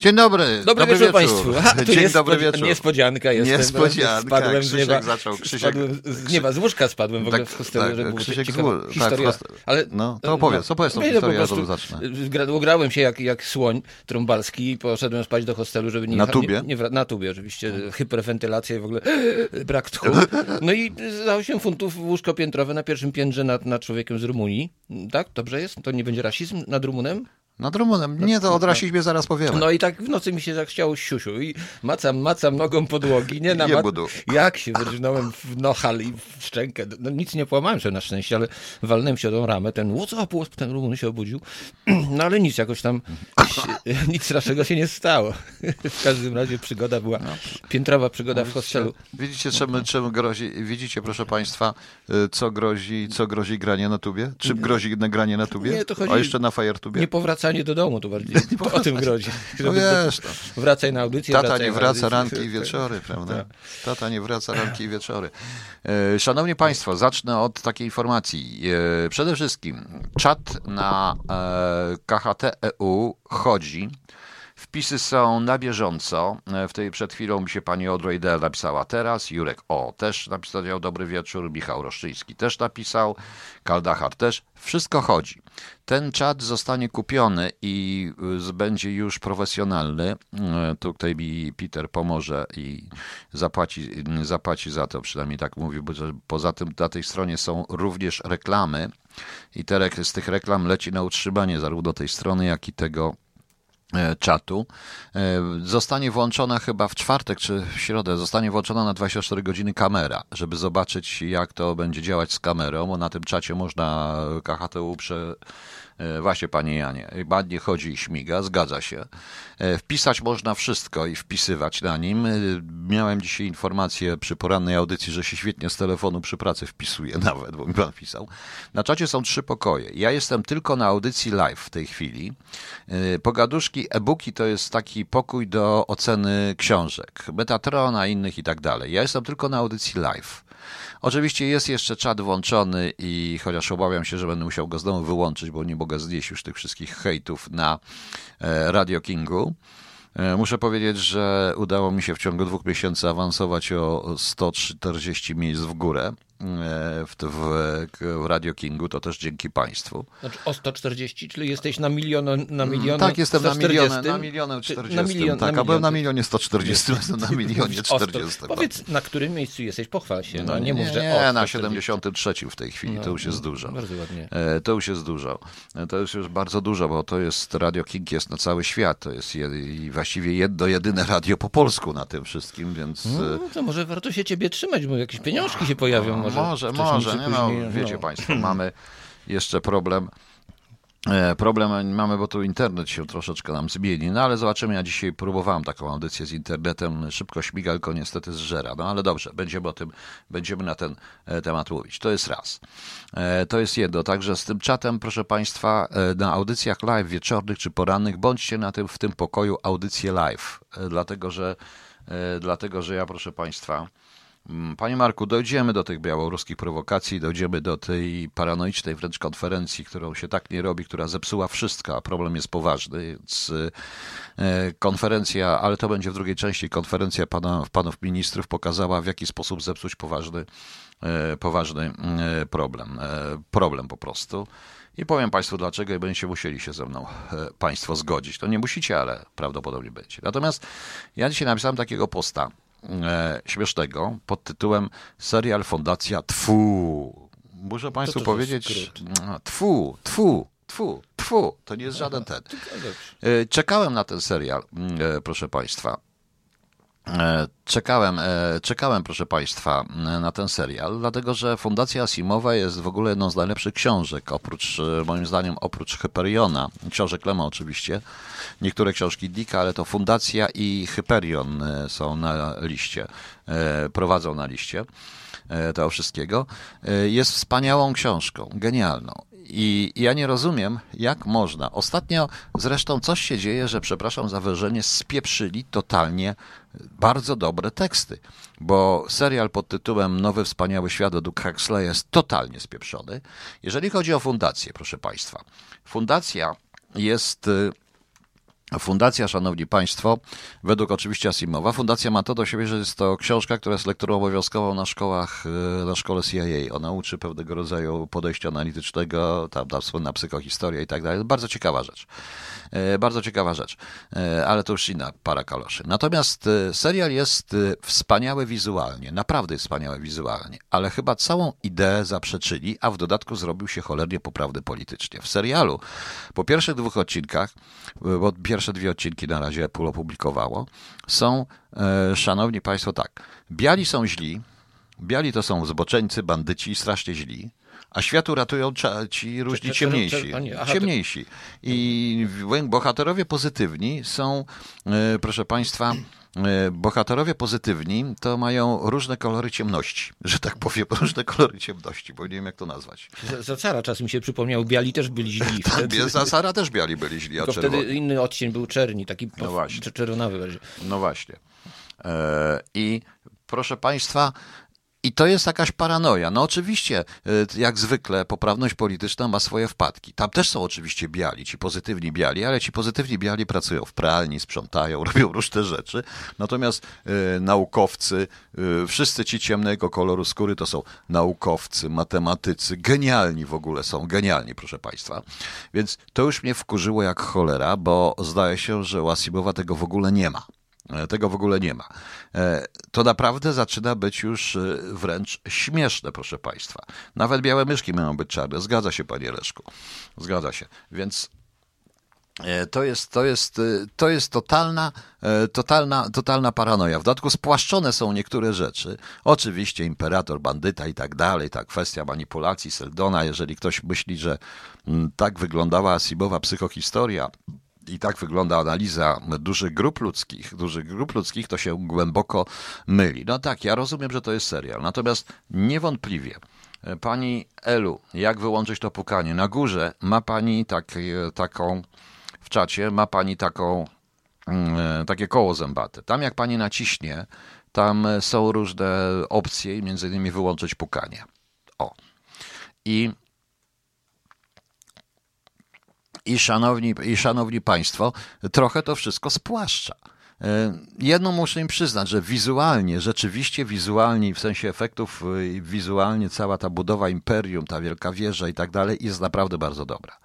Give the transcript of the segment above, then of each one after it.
Dzień dobry. Dobry, dobry wieczór, Państwu. A, Dzień jest dobry wieczór. Niespodzianka jestem. Niespodzianka. Spadłem z Krzysiek nieba. zaczął. Krzysiek, Spadłem z nieba, z łóżka spadłem w ogóle Tak, w hostelu, tak, żeby było Krzysiek ciekawa z tak, historia. hostel- Ale, No, to opowiedz, opowiedz tą no, historię, ja prostu zacznę. Ugrałem się jak, jak słoń trąbalski i poszedłem spać do hostelu, żeby nie... Na nie- tubie? Nie, wra- na tubie oczywiście. Hyperwentylacja i w ogóle brak tchu. No i za 8 funtów łóżko piętrowe na pierwszym piętrze nad, nad człowiekiem z Rumunii. Tak? Dobrze jest? To nie będzie rasizm nad Rumunem? Nad Rumunem. Nie, to od rasizmie zaraz powiemy. No i tak w nocy mi się zachciało siusiu i macam, macam nogą podłogi, nie na mat... Jak się wyrżnąłem w nohal i w szczękę. No nic nie połamałem się na szczęście, ale walnąłem się o tą ramę, ten up, ten Rumun się obudził. No ale nic jakoś tam, nic strasznego się nie stało. W każdym razie przygoda była, piętrowa przygoda w hostelu. Widzicie, czym, czym grozi, widzicie, proszę Państwa, y, co grozi, co grozi granie na tubie? Czym grozi granie na tubie? Nie, to chodzi- A jeszcze na Fajertubie? Nie powracanie do domu to bardziej. O tym grozi. No wiesz, to. Wracaj na audycję. Tata wracaj nie wraca audycję. ranki i wieczory, prawda? Tata nie wraca ranki i wieczory. E, Szanowni Państwo, zacznę od takiej informacji. E, Przede wszystkim czat na e, KHT.eu chodzi. Wpisy są na bieżąco. E, W tej przed chwilą mi się pani Dell napisała teraz. Jurek O też napisał dobry wieczór. Michał Roszczyński też napisał. Kaldachar też. Wszystko chodzi. Ten czat zostanie kupiony i y, będzie już profesjonalny. E, Tutaj mi Peter pomoże i zapłaci, zapłaci za to, przynajmniej tak mówi, bo że poza tym na tej stronie są również reklamy i te, z tych reklam leci na utrzymanie zarówno tej strony, jak i tego e, czatu. E, Zostanie włączona chyba w czwartek czy w środę, zostanie włączona na 24 godziny kamera, żeby zobaczyć jak to będzie działać z kamerą, bo na tym czacie można KHTU prze... e, Właśnie, panie Janie, ładnie chodzi i śmiga, zgadza się. E, Wpisać można wszystko i wpisywać na nim. E, Miałem dzisiaj informację przy porannej audycji, że się świetnie z telefonu przy pracy wpisuje nawet, bo mi pan pisał. Na czacie są trzy pokoje. Ja jestem tylko na audycji live w tej chwili. Pogaduszki, e-booki to jest taki pokój do oceny książek, Metatrona, innych i tak dalej. Ja jestem tylko na audycji live. Oczywiście jest jeszcze czat włączony i chociaż obawiam się, że będę musiał go znowu wyłączyć, bo nie mogę znieść już tych wszystkich hejtów na e, Radio Kingu. E, Muszę powiedzieć, że udało mi się w ciągu dwóch miesięcy awansować o 140 miejsc w górę w, w, w Radio Kingu, to też dzięki Państwu. Znaczy o 140, czyli jesteś na milion, na milion. Tak, jestem na 140, milionie, na milionie czy- 40. Na milion, tak, na a byłem na milion. milionie 140, jestem na milionie O, sto- 40. Powiedz, na którym miejscu jesteś, pochwal się. No, nie, nie, mów, że nie, o, na 140. 73 w tej chwili, No, to już jest no, dużo. Bardzo ładnie. E, To już jest dużo. E, To już jest bardzo dużo, bo to jest Radio King jest na cały świat. To jest je, i właściwie jedno, jedyne radio po polsku na tym wszystkim, więc e, No, to może warto się ciebie trzymać, bo jakieś pieniążki się pojawią. Może, może, może nie, no, wiecie no. Państwo, mamy jeszcze problem. E, Problem mamy, bo tu internet się troszeczkę nam zmieni, no ale zobaczymy. Ja dzisiaj próbowałem taką audycję z internetem, szybko śmiga, tylko niestety zżera. No ale dobrze, będziemy o tym, będziemy na ten e, temat mówić. To jest raz. E, To jest jedno. Także z tym czatem, proszę Państwa, na audycjach live wieczornych czy porannych, bądźcie na tym, w tym pokoju audycje live, dlatego że, dlatego że ja, proszę Państwa, Panie Marku, dojdziemy do tych białoruskich prowokacji, dojdziemy do tej paranoicznej wręcz konferencji, którą się tak nie robi, która zepsuła wszystko, a problem jest poważny. Więc e, konferencja, ale to będzie w drugiej części, konferencja pana, panów ministrów pokazała, w jaki sposób zepsuć poważny, e, poważny e, problem. Problem po prostu. I powiem Państwu dlaczego i będziecie musieli się ze mną Państwo zgodzić. To nie musicie, ale prawdopodobnie będzie. Natomiast ja dzisiaj napisałem takiego posta śmiesznego pod tytułem Serial Fundacja Tfu. Muszę Państwu powiedzieć, mm, tfu, tfu, tfu, tfu. To nie jest żaden ten. E, Czekałem na ten serial, e, proszę Państwa. E, Czekałem, e, czekałem, proszę Państwa, na ten serial, dlatego że Fundacja Asimowa jest w ogóle jedną z najlepszych książek, oprócz, e, moim zdaniem, oprócz Hyperiona, książek Lema oczywiście, niektóre książki Dicka, ale to Fundacja i Hyperion są na liście, prowadzą na liście tego wszystkiego. Jest wspaniałą książką, genialną. I ja nie rozumiem, jak można. Ostatnio zresztą coś się dzieje, że przepraszam za wyrażenie, spieprzyli totalnie bardzo dobre teksty, bo serial pod tytułem Nowy Wspaniały Świat według Huxley jest totalnie spieprzony. Jeżeli chodzi o fundację, proszę Państwa, fundacja jest y, Fundacja, szanowni państwo, według oczywiście Asimowa, fundacja ma to do siebie, że jest to książka, która jest lekturą obowiązkową na szkołach, e, na szkole CIA. Ona uczy pewnego rodzaju podejścia analitycznego, tam, tam słynna psychohistoria i tak dalej. Bardzo ciekawa rzecz. E, bardzo ciekawa rzecz, e, ale to już inna para kaloszy. Natomiast serial jest wspaniały wizualnie, naprawdę jest wspaniały wizualnie, ale chyba całą ideę zaprzeczyli, a w dodatku zrobił się cholernie poprawny politycznie. W serialu po pierwszych dwóch odcinkach, bo pierwsze dwie odcinki na razie Apple opublikowało, są, e, szanowni państwo, tak. Biali są źli, biali to są zboczeńcy, bandyci, strasznie źli, a światu ratują ci różni ciemniejsi. Ciemniejsi. I bohaterowie pozytywni są, e, proszę państwa, bohaterowie pozytywni to mają różne kolory ciemności, że tak powiem, różne kolory ciemności, bo nie wiem jak to nazwać. Za, za cara czas mi się przypomniał, biali też byli źli. Tak, wtedy. za cara też biali byli źli, a Tylko wtedy inny odcień był czerni, taki no właśnie. czerwonawy. No właśnie. E, I proszę Państwa, i to jest jakaś paranoja. No oczywiście, y, jak zwykle, poprawność polityczna ma swoje wpadki. Tam też są oczywiście biali, ci pozytywni biali, ale ci pozytywni biali pracują w pralni, sprzątają, robią różne rzeczy. Natomiast y, naukowcy, y, wszyscy ci ciemnego koloru skóry to są naukowcy, matematycy, genialni w ogóle są, genialni, proszę Państwa. Więc to już mnie wkurzyło jak cholera, bo zdaje się, że u Asimowa tego w ogóle nie ma. E, tego w ogóle nie ma. E, to naprawdę zaczyna być już e, wręcz śmieszne, proszę Państwa. Nawet białe myszki mają być czarne. Zgadza się, panie Leszku. Zgadza się. Więc to jest, to jest, to jest totalna, totalna, totalna paranoja. W dodatku spłaszczone są niektóre rzeczy. Oczywiście imperator, bandyta i tak dalej, ta kwestia manipulacji Seldona. Jeżeli ktoś myśli, że mm, tak wyglądała Asimowa psychohistoria, i tak wygląda analiza dużych grup ludzkich, dużych grup ludzkich, to się głęboko myli. No tak, ja rozumiem, że to jest serial, natomiast niewątpliwie e, Pani Elu, jak wyłączyć to pukanie? Na górze ma pani tak, e, taką, w czacie ma pani taką, mm, e, takie koło zębate. Tam jak pani naciśnie, tam są różne opcje, między innymi wyłączyć pukanie. O. I i szanowni, i szanowni Państwo, trochę to wszystko spłaszcza. E, jedno muszę im przyznać, że wizualnie, rzeczywiście wizualnie, w sensie efektów, e, wizualnie cała ta budowa imperium, ta wielka wieża i tak dalej jest naprawdę bardzo dobra.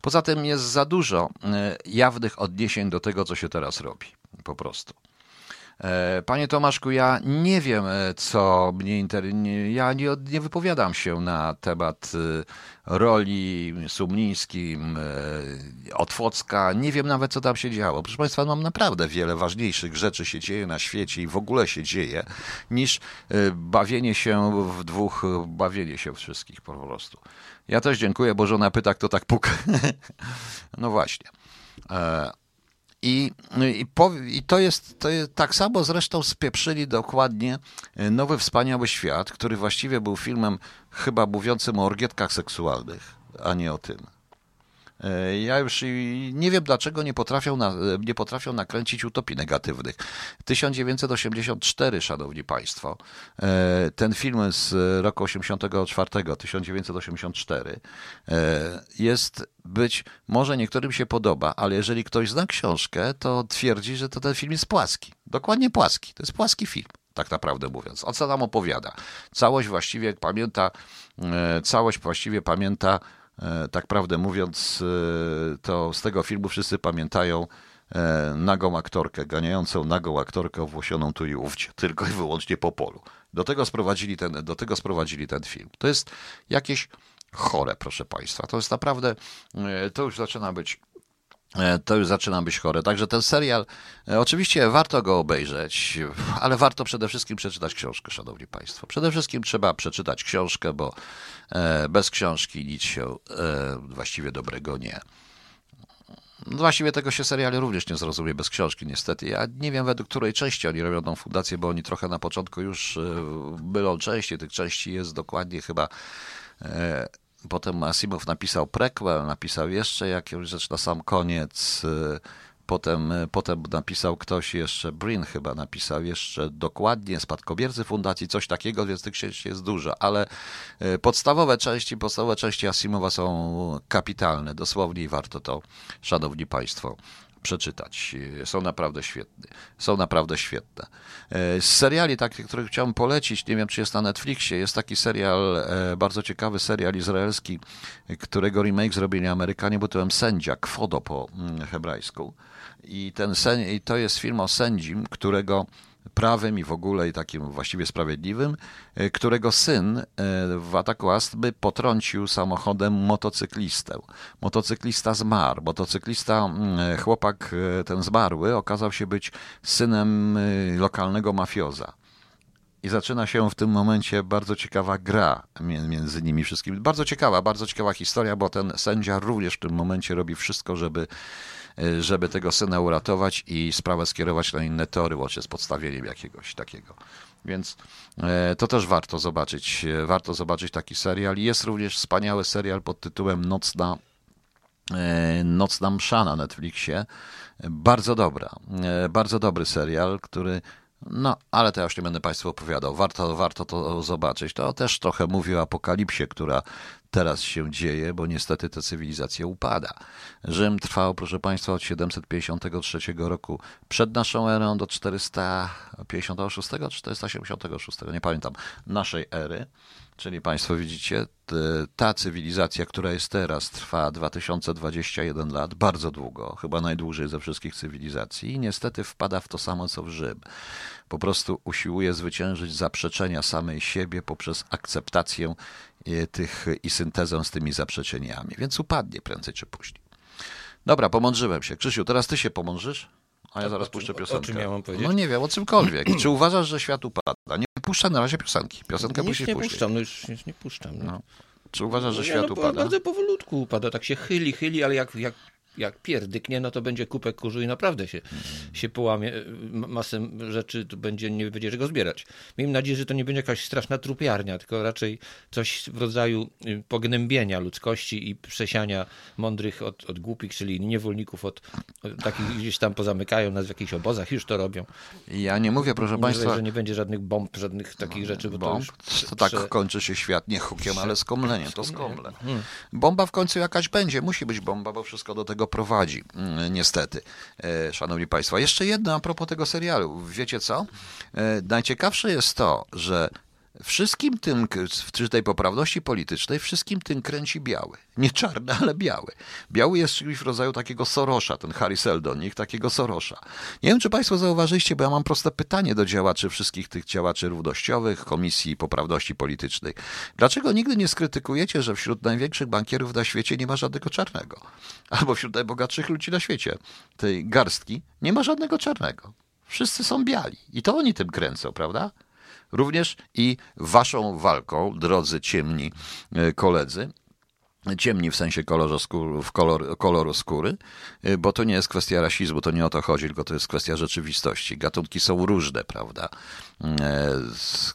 Poza tym jest za dużo e, jawnych odniesień do tego, co się teraz robi. Po prostu. E, panie Tomaszku, ja nie wiem, e, co mnie interesuje. Ja nie, nie wypowiadam się na temat e, roli Sumnińskim, Otwocka. Nie wiem nawet, co tam się działo. Proszę Państwa, mam naprawdę wiele ważniejszych rzeczy się dzieje na świecie i w ogóle się dzieje, niż bawienie się w dwóch, bawienie się wszystkich po prostu. Ja też dziękuję, bo żona pyta, kto tak puka. no właśnie. I, i, po, I, to, jest, to jest tak samo zresztą spieprzyli dokładnie e, Nowy Wspaniały Świat, który właściwie był filmem chyba mówiącym o orgietkach seksualnych, a nie o tym. E, ja już nie wiem, dlaczego nie potrafią, na, nie potrafią nakręcić utopii negatywnych. 1984, szanowni państwo, e, ten film z roku 84, 1984, e, jest być, może niektórym się podoba, ale jeżeli ktoś zna książkę, to twierdzi, że to ten film jest płaski. Dokładnie płaski. To jest płaski film tak naprawdę mówiąc. O co nam opowiada? Całość właściwie pamięta, całość właściwie pamięta E, tak prawdę mówiąc, e, to z tego filmu wszyscy pamiętają e, nagą aktorkę, ganiającą nagą aktorkę owłosioną tu i ówdzie, tylko i wyłącznie po polu. Do tego sprowadzili ten, do tego sprowadzili ten film. To jest jakieś chore, proszę Państwa. To jest naprawdę, to już zaczyna być to już zaczyna być chore. Także ten serial, oczywiście warto go obejrzeć, ale warto przede wszystkim przeczytać książkę, Szanowni Państwo. Przede wszystkim trzeba przeczytać książkę, bo E, bez książki nic się e, właściwie dobrego nie. No właściwie tego się seriale również nie zrozumie bez książki, niestety. Ja nie wiem, według której części oni robią tą fundację, bo oni trochę na początku już e, mylą części. Tych części jest dokładnie chyba. Potem Asimov napisał prequel, napisał jeszcze jakąś rzecz na sam koniec. Potem, e, potem napisał ktoś jeszcze, Brin chyba napisał jeszcze dokładnie, spadkobiercy fundacji, coś takiego, więc tych księży jest dużo, ale e, podstawowe części, podstawowe części Asimowa są kapitalne, dosłownie i warto to, szanowni państwo, przeczytać. Są naprawdę świetne. Są naprawdę świetne. Z seriali takich, które chciałbym polecić, nie wiem czy jest na Netflixie, jest taki serial, bardzo ciekawy serial izraelski, którego remake zrobili Amerykanie, bo tytułem Sędzia, Kwodo po mm, hebrajsku. I, ten sen, I to jest film o sędzim, którego prawym i w ogóle i takim właściwie sprawiedliwym, e, którego syn e, w ataku astmy potrącił samochodem motocyklistę. Motocyklista zmarł. Motocyklista, mm, chłopak e, ten zmarły, okazał się być synem lokalnego mafioza. I zaczyna się w tym momencie bardzo ciekawa gra między nimi wszystkimi. Bardzo ciekawa, bardzo ciekawa historia, bo ten sędzia również w tym momencie robi wszystko, żeby żeby tego syna uratować i sprawę skierować na inne tory, łącznie z podstawieniem jakiegoś takiego. Więc e, to też warto zobaczyć. E, warto zobaczyć taki serial. Jest również wspaniały serial pod tytułem Nocna, e, Nocna Msza na Netflixie. Bardzo dobra, bardzo dobry serial, który no, ale to ja już nie będę Państwu opowiadał. Warto, warto to zobaczyć. To też trochę mówi o apokalipsie, która teraz się dzieje, bo niestety ta cywilizacja upada. Rzym trwał, proszę Państwa, od 753 roku przed naszą erą do 456 czy 476, nie pamiętam, naszej ery. Czyli Państwo widzicie, ta cywilizacja, która jest teraz, trwa 2021 lat, bardzo długo, chyba najdłużej ze wszystkich cywilizacji, i niestety wpada w to samo co w Rzym. Po prostu usiłuje zwyciężyć zaprzeczenia samej siebie poprzez akceptację tych i syntezę z tymi zaprzeczeniami, więc upadnie prędzej czy później. Dobra, pomądrzyłem się. Krzysiu, teraz ty się pomądrzysz? A ja zaraz puszczę piosenkę. O czym miałem powiedzieć? No nie wiem, o czymkolwiek. Czy uważasz, że świat upada? Nie puszczam na razie piosenki. Piosenkę Nic nie puszczam, no już, już nie puszczam. No. No. Czy uważasz, że świat no, upada? Bardzo powolutku upada, tak się chyli, chyli, ale jak, jak jak pierdyknie, no to będzie kupek kurzu i naprawdę się, się połamie. Masę rzeczy tu będzie, nie będzie czego zbierać. Miejmy nadzieję, że to nie będzie jakaś straszna trupiarnia, tylko raczej coś w rodzaju y, pognębienia ludzkości i przesiania mądrych od, od głupich, czyli niewolników od, od takich gdzieś tam pozamykają nas w jakichś obozach, już to robią. Ja nie mówię, proszę nie Państwa... że nie będzie żadnych bomb, żadnych takich rzeczy, bo bomb? to już... To tak kończy się świat, nie hukiem, ale skomleniem, to skomle. Hmm. Bomba w końcu jakaś będzie, musi być bomba, bo wszystko do tego prowadzi, mm, niestety. E, szanowni Państwo, jeszcze jedno a propos tego serialu. Wiecie co? E, najciekawsze jest to, że Wszystkim tym, w tej poprawności politycznej, wszystkim tym kręci biały. Nie czarny, ale biały. Biały jest czymś w rodzaju takiego Sorosza, ten Harry Seldon, niech takiego Sorosza. Nie wiem, czy Państwo zauważyliście, bo ja mam proste pytanie do działaczy, wszystkich tych działaczy równościowych, Komisji Poprawności Politycznej. Dlaczego nigdy nie skrytykujecie, że wśród największych bankierów na świecie nie ma żadnego czarnego? Albo wśród najbogatszych ludzi na świecie, tej garstki, nie ma żadnego czarnego. Wszyscy są biali. I to oni tym kręcą, prawda? Również i waszą walką, drodzy ciemni e, koledzy, ciemni w sensie kolorze skóry, w kolor, koloru skóry, e, bo to nie jest kwestia rasizmu, to nie o to chodzi, tylko to jest kwestia rzeczywistości. Gatunki są różne, prawda? E,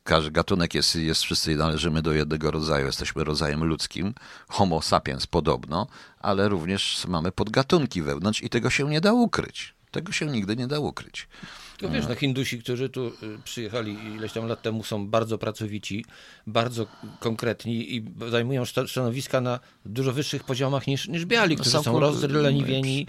każdy gatunek jest, jest wszyscy należymy do jednego rodzaju, jesteśmy rodzajem ludzkim, homo sapiens podobno, ale również mamy podgatunki wewnątrz i tego się nie da ukryć. Tego się nigdy nie da ukryć. Tylko wiesz, no Hindusi, którzy tu y, przyjechali ileś tam lat temu są bardzo pracowici, bardzo konkretni i zajmują stanowiska na dużo wyższych poziomach niż, niż biali, którzy są, są rozleniwieni,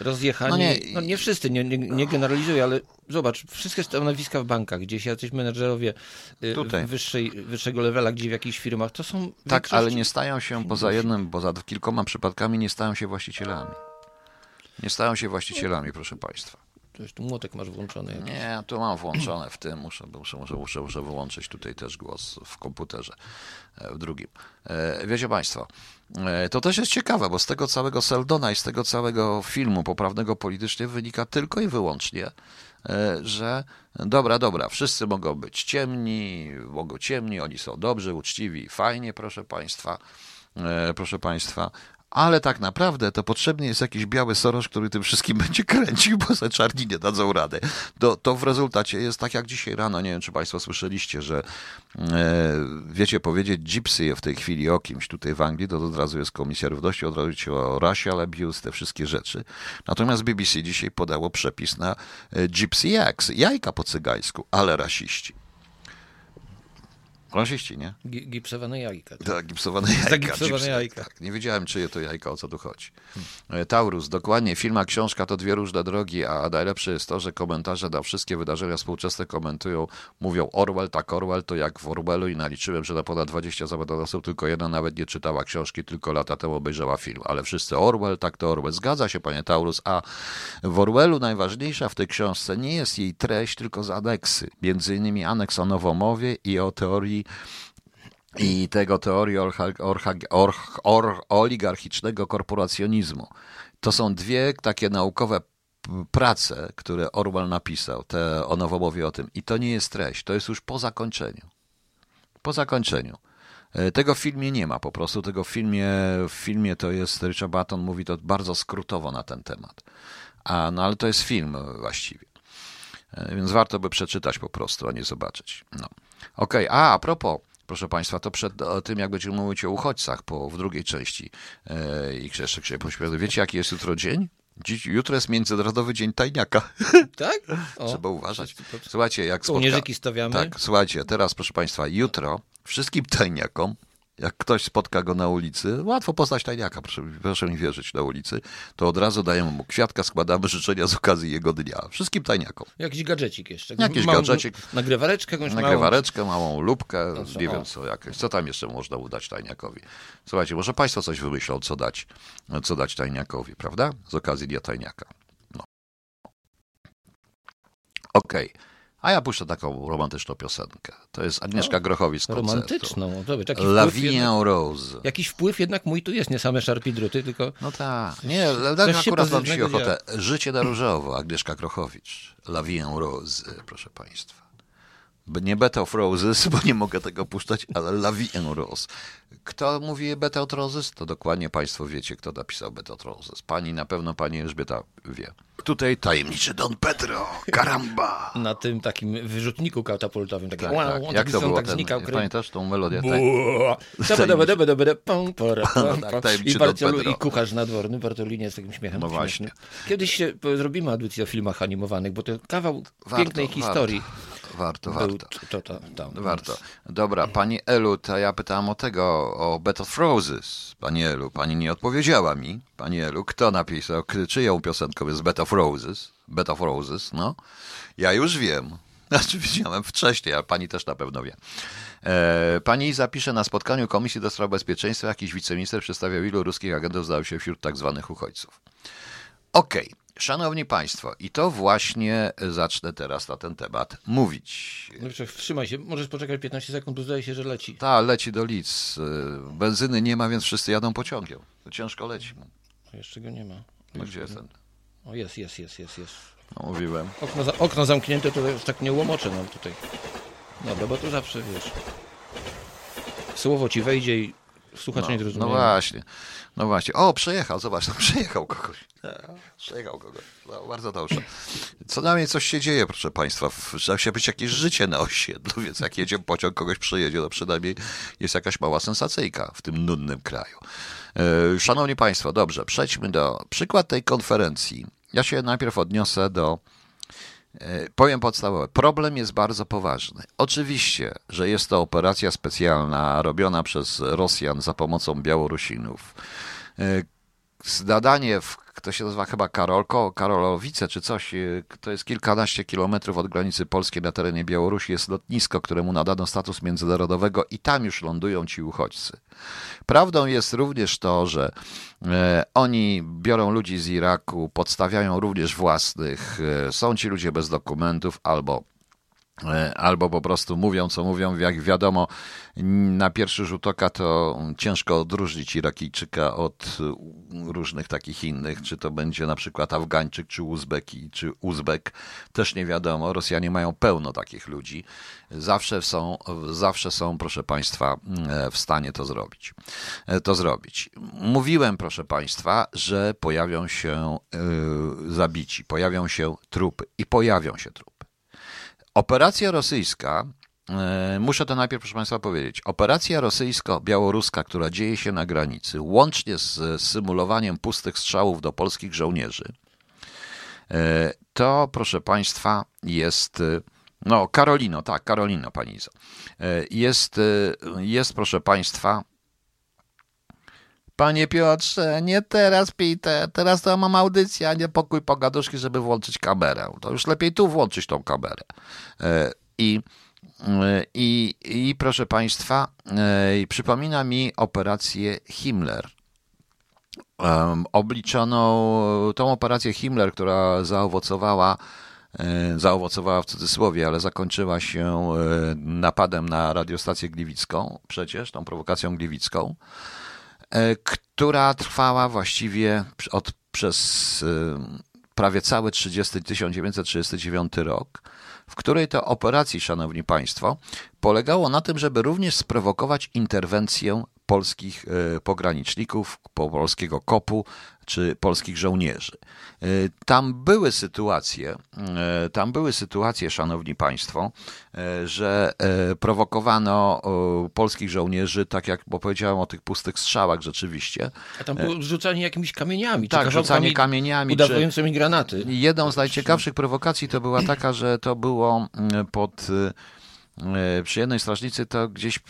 rozjechani. No nie, no nie wszyscy, nie, nie, nie generalizuję, ale zobacz, wszystkie stanowiska w bankach, gdzieś jacyś menedżerowie y, Tutaj. Wyższej, wyższego levela, gdzie w jakichś firmach, to są... Tak, ale nie stają się poza jednym, poza kilkoma przypadkami nie stają się właścicielami. Nie stają się właścicielami, proszę Państwa. Coś tu młotek masz włączony. Jakiś. Nie, tu mam włączone w tym, muszę, muszę, muszę, muszę, muszę wyłączyć tutaj też głos w komputerze, e, w drugim. E, wiecie Państwo, e, to też jest ciekawe, bo z tego całego Seldona i z tego całego filmu poprawnego politycznie wynika tylko i wyłącznie, że dobra, dobra, wszyscy mogą być ciemni, mogą ciemni, oni są dobrzy, uczciwi, fajnie, proszę Państwa, proszę Państwa, ale tak naprawdę to potrzebny jest jakiś biały Soros, który tym wszystkim będzie kręcił, bo za czarni nie dadzą rady. To, to w rezultacie jest tak jak dzisiaj rano, nie wiem czy Państwo słyszeliście, że e, wiecie powiedzieć gypsy w tej chwili o kimś tutaj w Anglii, to od razu jest komisja równości, od razu się o racial abuse, te wszystkie rzeczy. Natomiast BBC dzisiaj podało przepis na e, gypsy eggs, jajka po cygańsku, ale rasiści. Rasiści, nie? Gipsowane jajka. Tak, tak gipsowane jajka. Zagipsowane jajka. Tak, nie wiedziałem, czyje to jajka, o co tu chodzi. Hmm. Taurus, dokładnie, film a książka to dwie różne drogi, a najlepsze jest to, że komentarze na wszystkie wydarzenia współczesne komentują, mówią Orwell, tak Orwell, to jak w Orwellu i naliczyłem, że na ponad 20 zawodowców tylko jedna nawet nie czytała książki, tylko lata temu obejrzała film. Ale wszyscy Orwell, tak to Orwell. Zgadza się, panie Taurus, a w Orwellu najważniejsza w tej książce nie jest jej treść, tylko z aneksy. Między innymi aneks o nowomowie i o teorii i tego teorii oligarchicznego korporacjonizmu. To są dwie takie naukowe prace, które Orwell napisał, te o nowomowie o tym. I to nie jest treść, to jest już po zakończeniu. Po zakończeniu. E, tego w filmie nie ma po prostu. Tego w filmie, w filmie to jest, Richard Barton mówi to bardzo skrótowo na ten temat. A, no ale to jest film właściwie. E, więc warto by przeczytać po prostu, a nie zobaczyć. No. Okej, okay. a a propos, proszę Państwa, to przed tym, jak będziemy mówić o uchodźcach po, w drugiej części e, i jeszcze się poświęcę. Wiecie, jaki jest jutro dzień? Dziś, jutro jest Międzynarodowy Dzień Tajniaka. Tak? O, Trzeba uważać. Słuchajcie, jak spotka... stawiamy. Tak, słuchajcie, teraz proszę Państwa, jutro wszystkim tajniakom jak ktoś spotka go na ulicy, łatwo poznać tajniaka, proszę, proszę mi wierzyć, na ulicy, to od razu dajemy mu kwiatka, składamy życzenia z okazji jego dnia. Wszystkim tajniakom. Jakiś gadżecik jeszcze. Jakiś małą, gadżecik. Nagrywareczkę jakąś Nagrywareczkę, małą, małą lubkę, no nie o. wiem co jakieś. Co tam jeszcze można udać tajniakowi? Słuchajcie, może państwo coś wymyślą, co dać, co dać tajniakowi, prawda? Z okazji dnia tajniaka. No. Okej. Okay. A ja puszczę taką romantyczną piosenkę. To jest Agnieszka Grochowicz z koncertu. Romantyczną. Taki La Vie Rose. Jakiś wpływ jednak mój tu jest, nie same szarpidruty, tylko... No tak. Nie, tak akurat mam dzisiaj ochotę. Życie na różowo, Agnieszka Grochowicz. La Vie Rose, proszę państwa nie Beta of Roses, bo nie mogę tego puszczać, ale La Vie en Rose. Kto mówi Beta of Roses? To dokładnie Państwo wiecie, kto napisał Beta of Roses. Pani, na pewno Pani Elżbieta wie. Tutaj tajemniczy Don Pedro, karamba. Na tym takim wyrzutniku katapultowym. Taki, tak, wow, tak. Jak to było? Tak znikał, ten, pamiętasz tą melodię? I, Bartolu, I kucharz nadworny, Bartolinie z takim śmiechem. No właśnie. Kiedyś zrobimy audycję o filmach animowanych, bo to kawał pięknej historii. Warto, warto. To, to, to, warto. Dobra, pani Elu, to ja pytałam o tego, o Bed of Roses. Pani Elu, pani nie odpowiedziała mi. Pani Elu, kto napisał, czyją piosenką jest Bed of Roses? Bed of Roses, no. Ja już wiem. Znaczy widziałem wcześniej, ale pani też na pewno wie. E, pani zapisze na spotkaniu Komisji do Spraw Bezpieczeństwa, jakiś wiceminister przedstawiał, ilu ruskich agentów znalazło się wśród tak zwanych uchodźców. Okej. Okay. Szanowni Państwo, i to właśnie zacznę teraz na ten temat mówić. No, wstrzymaj się, możesz poczekać 15 sekund, bo zdaje się, że leci. Tak, leci do Lidz. Benzyny nie ma, więc wszyscy jadą pociągiem. To ciężko leci. Jeszcze go nie ma. No gdzie jest ten? O, jest, jest, jest, jest, jest. No, mówiłem. Okno, za, okno zamknięte, to już tak nie łomoczę nam tutaj. Dobra, bo tu zawsze, wiesz, słowo ci wejdzie i słuchacz no, nie zrozumie. No właśnie. No właśnie. O, przejechał, zobacz, no, przejechał kogoś. Przejechał kogoś. No, bardzo dobrze. Co najmniej coś się dzieje, proszę Państwa. Trzeba się być jakieś życie na osiedlu, więc jak jedzie pociąg, kogoś przyjedzie, to przynajmniej jest jakaś mała sensacyjka w tym nudnym kraju. E, szanowni Państwo, dobrze, przejdźmy do przykład tej konferencji. Ja się najpierw odniosę do Powiem podstawowe. Problem jest bardzo poważny. Oczywiście, że jest to operacja specjalna robiona przez Rosjan za pomocą Białorusinów. Zadanie, w, to się nazywa chyba Karolko, Karolowice czy coś, e, to jest kilkanaście kilometrów od granicy polskiej na terenie Białorusi, jest lotnisko, któremu nadano status międzynarodowego i tam już lądują ci uchodźcy. Prawdą jest również to, że e, oni biorą ludzi z Iraku, podstawiają również własnych, e, są ci ludzie bez dokumentów albo E, albo po prostu mówią, co mówią. Jak wiadomo, na pierwszy rzut oka to ciężko odróżnić Irakijczyka od różnych takich innych, czy to będzie na przykład Afgańczyk, czy Uzbeki, czy Uzbek, też nie wiadomo. Rosjanie mają pełno takich ludzi. Zawsze są, zawsze są, proszę Państwa, e, w stanie to zrobić. E, to zrobić. Mówiłem, proszę Państwa, że pojawią się zabici, pojawią się trupy i pojawią się trupy. Operacja rosyjska, e, muszę to najpierw, proszę Państwa, powiedzieć. Operacja rosyjsko-białoruska, która dzieje się na granicy, łącznie z symulowaniem pustych strzałów do polskich żołnierzy, e, to, proszę Państwa, jest No, Karolino, tak, Karolino, pani Izo. E, jest, e, jest, proszę państwa, Panie Piotrze, nie teraz, Peter. Teraz to mam audycję, a nie pokój pogaduszki, żeby włączyć kamerę. To już lepiej tu włączyć tą kamerę. E, I, i, i proszę Państwa, przypomina mi operację Himmler. Obliczono tą operację Himmler, która zaowocowała E, zaowocowała w cudzysłowie, ale zakończyła się e, napadem na radiostację gliwicką, przecież tą prowokacją gliwicką, e, która trwała właściwie od, przez prawie cały 30, 1939 rok, w której to operacji, szanowni państwo, polegało na tym, żeby również sprowokować interwencję polskich pograniczników, polskiego kopu czy polskich żołnierzy. E, tam były sytuacje, e, tam były sytuacje, szanowni państwo, e, że prowokowano polskich żołnierzy, tak jak bo powiedziałem o tych pustych strzałach rzeczywiście. A tam było rzucanie jakimiś kamieniami. Tak, rzucanie kamieniami. Udawającymi granaty. Jedną z najciekawszych prowokacji to była taka, że to było mm, pod przy jednej strażnicy to gdzieś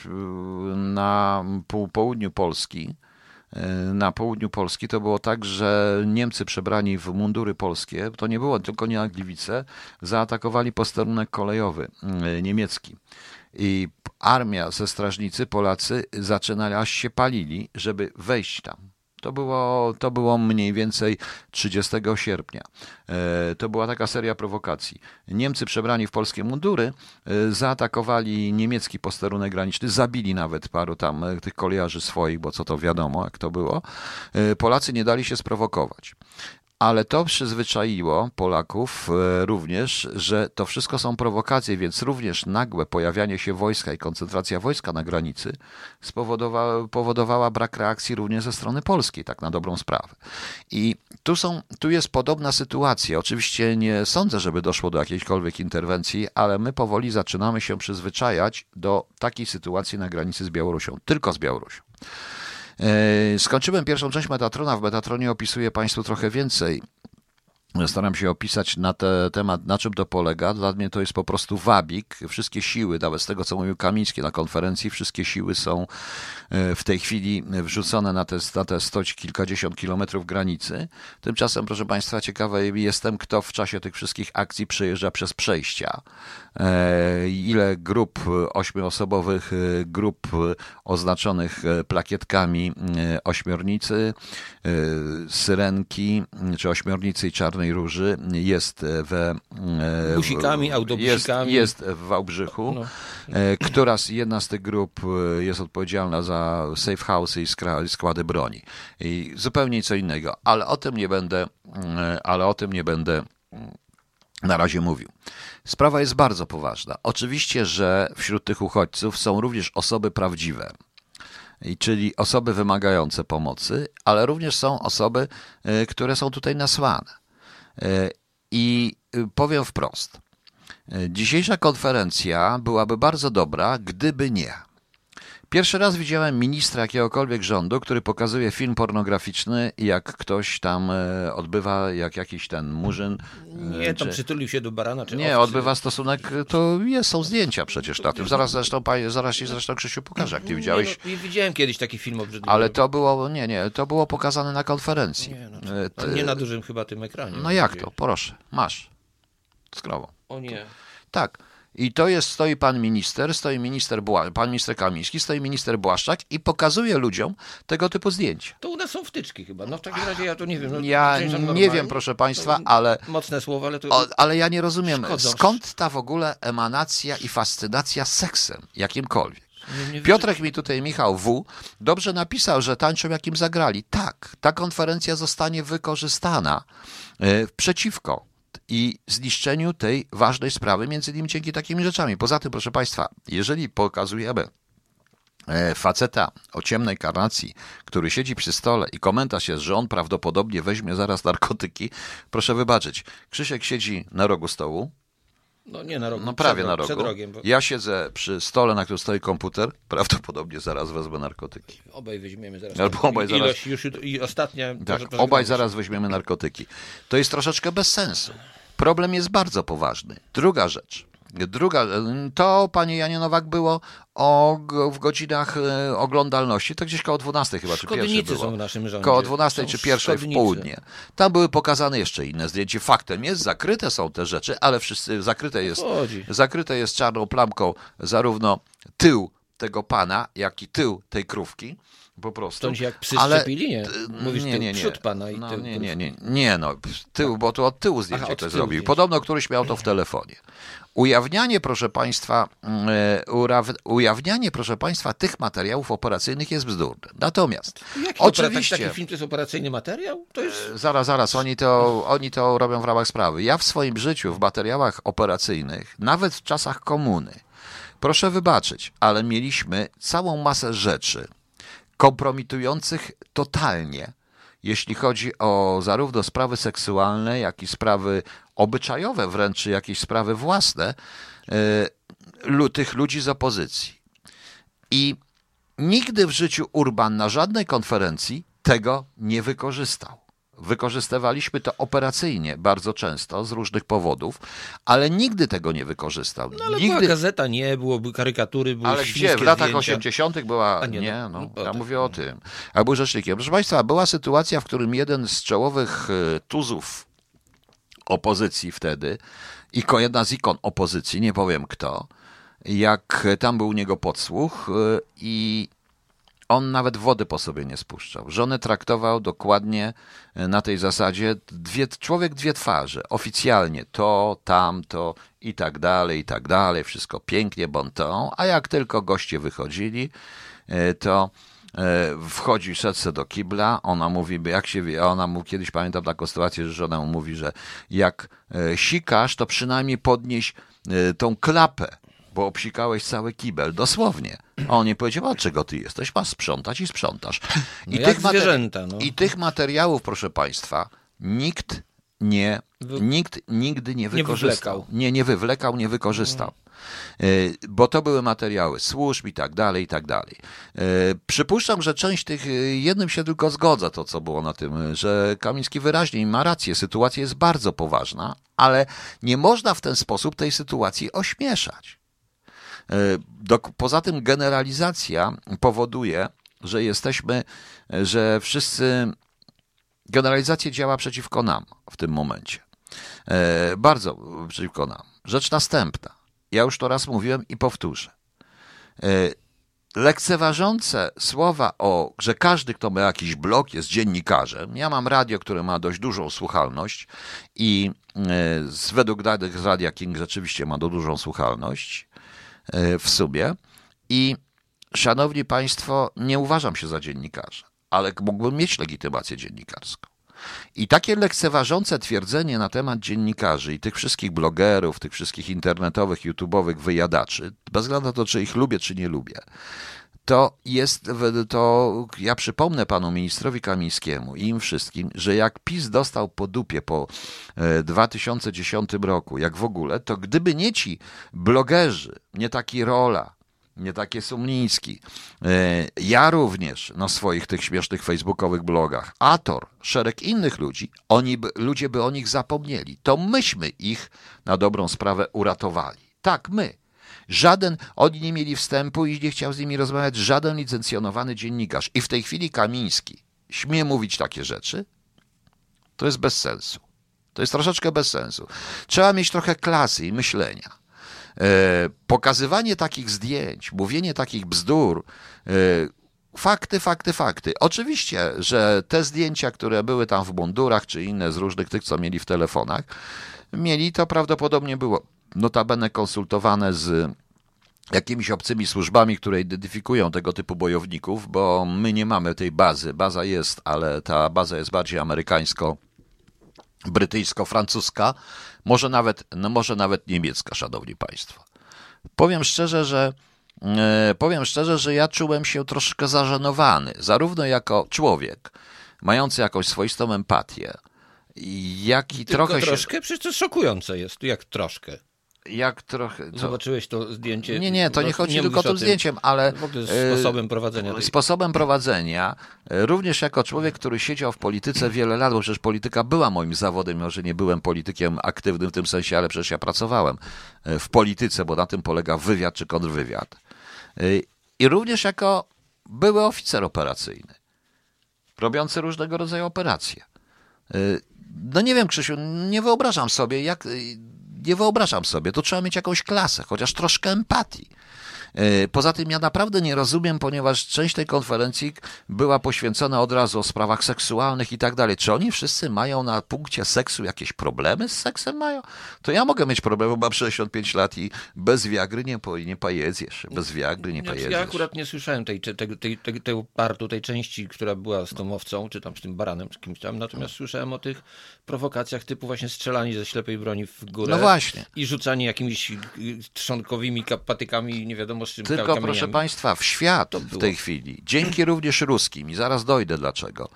na południu Polski na południu Polski to było tak, że Niemcy przebrani w mundury polskie, to nie było tylko nie Gliwice, zaatakowali posterunek kolejowy niemiecki. I armia ze strażnicy, Polacy, zaczynali, aż się palili, żeby wejść tam. To było, to było mniej więcej 30 sierpnia. E, to była taka seria prowokacji. Niemcy przebrani w polskie mundury e, zaatakowali niemiecki posterunek graniczny, zabili nawet paru tam e, tych kolejarzy swoich, bo co to wiadomo, jak to było. Polacy nie dali się sprowokować ale to przyzwyczaiło Polaków e, również, że to wszystko są prowokacje, więc również nagłe pojawianie się wojska i koncentracja wojska na granicy spowodowała, powodowała brak reakcji również ze strony polskiej, tak na dobrą sprawę. I tu, są, tu jest podobna sytuacja. Oczywiście nie sądzę, żeby doszło do jakiejkolwiek interwencji, ale my powoli zaczynamy się przyzwyczajać do takiej sytuacji na granicy z Białorusią, tylko z Białorusią. E, skończyłem pierwszą część Metatrona. W Metatronie opisuję Państwu trochę więcej Staram się opisać na ten temat, na czym to polega. Dla mnie to jest po prostu wabik. Wszystkie siły, nawet z tego, co mówił Kamiński na konferencji, wszystkie siły są e, w tej chwili wrzucone na te, na te stoć kilkadziesiąt kilometrów granicy. Tymczasem, proszę Państwa, ciekawy jestem, kto w czasie tych wszystkich akcji przejeżdża przez przejścia. E, ile grup ośmioosobowych, e, grup oznaczonych plakietkami ośmiornicy, syrenki, czy ośmiornicy i Czarnej Róży jest. E, Busikami, autobusikami. Jest, jest w Wałbrzychu. No. E, która jedna z tych grup e, jest odpowiedzialna za safe house i składy broni. I zupełnie co innego. Ale o tym nie będę, ale o tym nie będę na razie mówił. Sprawa jest bardzo poważna. Oczywiście, że wśród tych uchodźców są również osoby prawdziwe, czyli osoby wymagające pomocy, ale również są osoby, które są tutaj nasłane. E, I y, powiem wprost. E, dzisiejsza konferencja byłaby bardzo dobra, gdyby nie. Pierwszy raz widziałem ministra jakiegokolwiek rządu, który pokazuje film pornograficzny, jak ktoś tam e, odbywa, jak jakiś ten murzyn. E, nie, tam przytulił się do barana, czy Nie, owcy. odbywa stosunek, to jest, są zdjęcia przecież na tym. Zaraz zresztą, zaraz ci zresztą Krzysiu pokażę, jak ty widziałeś. Nie, no, widziałem kiedyś taki film obrzydliwy. Ale to było, nie, nie, to było pokazane na konferencji. Nie, no, nie na dużym chyba tym ekranie. No jak to? Proszę, masz. Skrowo. O nie. Tak. I to jest, stoi pan minister, stoi minister, Bła, pan minister Kamiński, stoi minister Błaszczak i pokazuje ludziom tego typu zdjęcia. To u nas są wtyczki chyba. No w takim razie ja to nie wiem. No, ja nie wiem, proszę państwa, ale... Mocne słowa, ale to... O, ale ja nie rozumiem, szkodzą. skąd ta w ogóle emanacja i fascynacja seksem, jakimkolwiek. Piotrek mi tutaj, Michał W., dobrze napisał, że tańczą jakim zagrali. Tak, ta konferencja zostanie wykorzystana e, przeciwko i zniszczeniu tej ważnej sprawy, między innymi dzięki takimi rzeczami. Poza tym, proszę Państwa, jeżeli pokazujemy e, faceta o ciemnej karnacji, który siedzi przy stole i komentarz jest, że on prawdopodobnie weźmie zaraz narkotyki, proszę wybaczyć. Krzysiek siedzi na rogu stołu, no nie na rogu. No prawie na rogu. Rogiem, bo... Ja siedzę przy stole, na którym stoi komputer. Prawdopodobnie zaraz wezmę narkotyki. Obaj weźmiemy zaraz. Albo obaj zaraz. Ilość już i ostatnia. Tak, obaj zaraz weźmiemy narkotyki. To jest troszeczkę bez sensu. Problem jest bardzo poważny. Druga rzecz. Druga, to pani Janie Nowak było o, w godzinach e, oglądalności, to gdzieś koło 12 chyba, czy pierwsze było. są w naszym rządzie. Koło 12 Są czy pierwszej w południe. Tam były pokazane jeszcze inne zdjęcia. Faktem jest, zakryte są te rzeczy, ale wszyscy, zakryte jest, Chodzi. zakryte jest czarną plamką zarówno tył tego pana, jak i tył tej krówki. Po prostu. Się jak psy Ale- szczepili, nie? Mówisz nie, tył, nie, nie. przód pana i no, tył. nie, nie, nie, nie, no, tył, bo to od tyłu zdjęcie Aha, zrobił. Podobno któryś miał to w telefonie. Ujawnianie, proszę państwa, e, uraw- ujawnianie, proszę państwa, tych materiałów operacyjnych jest bzdurne. Natomiast, Jaki oczywiście, Taki, taki film to jest operacyjny materiał? To jest... zaraz, zaraz, oni to, oni to robią w ramach sprawy. Ja w swoim życiu, w materiałach operacyjnych, nawet w czasach komuny, proszę wybaczyć, ale mieliśmy całą masę rzeczy kompromitujących totalnie, jeśli chodzi o zarówno sprawy seksualne, jak i sprawy obyczajowe, wręcz jakieś sprawy własne e, tych ludzi z opozycji. I nigdy w życiu Urban na żadnej konferencji tego nie wykorzystał. Wykorzystywaliśmy to operacyjnie bardzo często z różnych powodów, ale nigdy tego nie wykorzystał. No ale nigdy... była gazeta, nie, byłoby karykatury, były Ale gdzie? W latach zdjęcia. 80. była. A nie, nie, no, no, no, ja tak. mówię o tym. A był rzecznikiem. Proszę Państwa, była sytuacja, w którym jeden z czołowych e, tuzów opozycji wtedy i jedna z ikon opozycji, nie powiem kto, jak tam był u niego podsłuch e, i on nawet wody po sobie nie spuszczał. Żonę traktował dokładnie e, na tej zasadzie dwie, człowiek dwie twarze. Oficjalnie to, tamto i tak dalej, i tak dalej. Wszystko pięknie, bon ton. A jak tylko goście wychodzili, e, to e, wchodzi, szedł se do kibla, ona mówi, jak się wie, ona mu kiedyś pamiętam taką sytuację, że żona mu mówi, że jak sikasz, to przynajmniej podnieś tą klapę, bo obsikałeś cały kibel, dosłownie. A on nie powiedział, a czego ty jesteś? Masz sprzątać i sprzątasz. No jak materi- zwierzęta, no. I tych materiałów, proszę państwa, nikt nie, nikt nigdy nie wykorzystał. wywlekał. Nie, nie wywlekał, nie wykorzystał. Y, Bo to były materiały służb i tak dalej, i tak dalej. Y, Przypuszczam, że część tych, y, jednym się tylko zgodza to, co było na tym, że Kamiński wyraźnie ma rację, sytuacja jest bardzo poważna, ale nie można w ten sposób tej sytuacji ośmieszać. E, poza tym generalizacja powoduje, że jesteśmy, e, że wszyscy. Generalizacja działa przeciwko nam w tym momencie. E, bardzo przeciwko nam. Rzecz następna. Ja już to raz mówiłem i powtórzę. Lekceważące słowa o, że każdy, kto ma jakiś blog, jest dziennikarzem. Ja mam radio, które ma dość dużą słuchalność i według danych Radia King rzeczywiście ma do dużą słuchalność w sumie. I szanowni państwo, nie uważam się za dziennikarza, ale mógłbym mieć legitymację dziennikarską. I takie lekceważące twierdzenie na temat dziennikarzy i tych wszystkich blogerów, tych wszystkich internetowych, youtubowych wyjadaczy, bez względu na to, czy ich lubię, czy nie lubię, to jest, to ja przypomnę panu ministrowi Kamińskiemu i im wszystkim, że jak PiS dostał po dupie po e, 2010 roku, jak w ogóle, to gdyby nie ci blogerzy, nie taki Rola, nie takie Sumliński, e, ja również na swoich tych śmiesznych facebookowych blogach, Ator, szereg innych ludzi, oni by, ludzie by o nich zapomnieli. To myśmy ich na dobrą sprawę uratowali. Tak, my. Żaden, oni nie mieli wstępu i nie chciał z nimi rozmawiać żaden licencjonowany dziennikarz. I w tej chwili Kamiński śmie mówić takie rzeczy? To jest bez sensu. To jest troszeczkę bez sensu. Trzeba mieć trochę klasy i myślenia. E, pokazywanie takich zdjęć, mówienie takich bzdur, e, fakty, fakty, fakty. Oczywiście, że te zdjęcia, które były tam w mundurach, czy inne z różnych tych, co mieli w telefonach, mieli to prawdopodobnie było notabene konsultowane z jakimiś obcymi służbami, które identyfikują tego typu bojowników, bo my nie mamy tej bazy. Baza jest, ale ta baza jest bardziej amerykańsko brytyjsko-francuska, może nawet, no może nawet niemiecka, szanowni państwo. Powiem szczerze, że e, powiem szczerze, że ja czułem się troszkę zażenowany, zarówno jako człowiek, mający jakąś swoistą empatię, jak i Tylko trochę się... troszkę? Przecież to szokujące jest, jak troszkę. Jak trochę... Co? Zobaczyłeś to zdjęcie? Nie, nie, to nie chodzi nie tylko o tym zdjęciem, ale... Ogóle e, sposobem prowadzenia tej... Sposobem prowadzenia, e, również jako człowiek, który siedział w polityce wiele lat, bo przecież polityka była moim zawodem, mimo że nie byłem politykiem aktywnym w tym sensie, ale przecież ja pracowałem e, w polityce, bo na tym polega wywiad czy kontrwywiad. I również jako były oficer operacyjny, robiący różnego rodzaju operacje. No nie wiem, Krzysiu, nie wyobrażam sobie, jak. Nie wyobrażam sobie, to trzeba mieć jakąś klasę, chociaż troszkę empatii. E, Poza tym ja naprawdę nie rozumiem, ponieważ część tej konferencji była poświęcona od razu o sprawach seksualnych i tak dalej. Czy oni wszyscy mają na punkcie seksu jakieś problemy z seksem mają? To ja mogę mieć problemy, bo mam 65 lat i bez wiagry nie, po, nie pojedziesz. Bez wiagry nie Znaczy, pojedziesz. Ja akurat nie słyszałem tej, tej, tej, tej, tej, partu, tej części, która była z tą owcą, czy tam z tym baranem, czy kimś tam. Natomiast słyszałem o tych prowokacjach typu właśnie strzelanie ze ślepej broni w górę. No właśnie. I rzucanie jakimiś y, trzonkowymi ka- patykami, nie wiadomo Tylko, kamieniami. proszę Państwa, w świat w tej chwili, dzięki również ruskim, i zaraz dojdę dlaczego,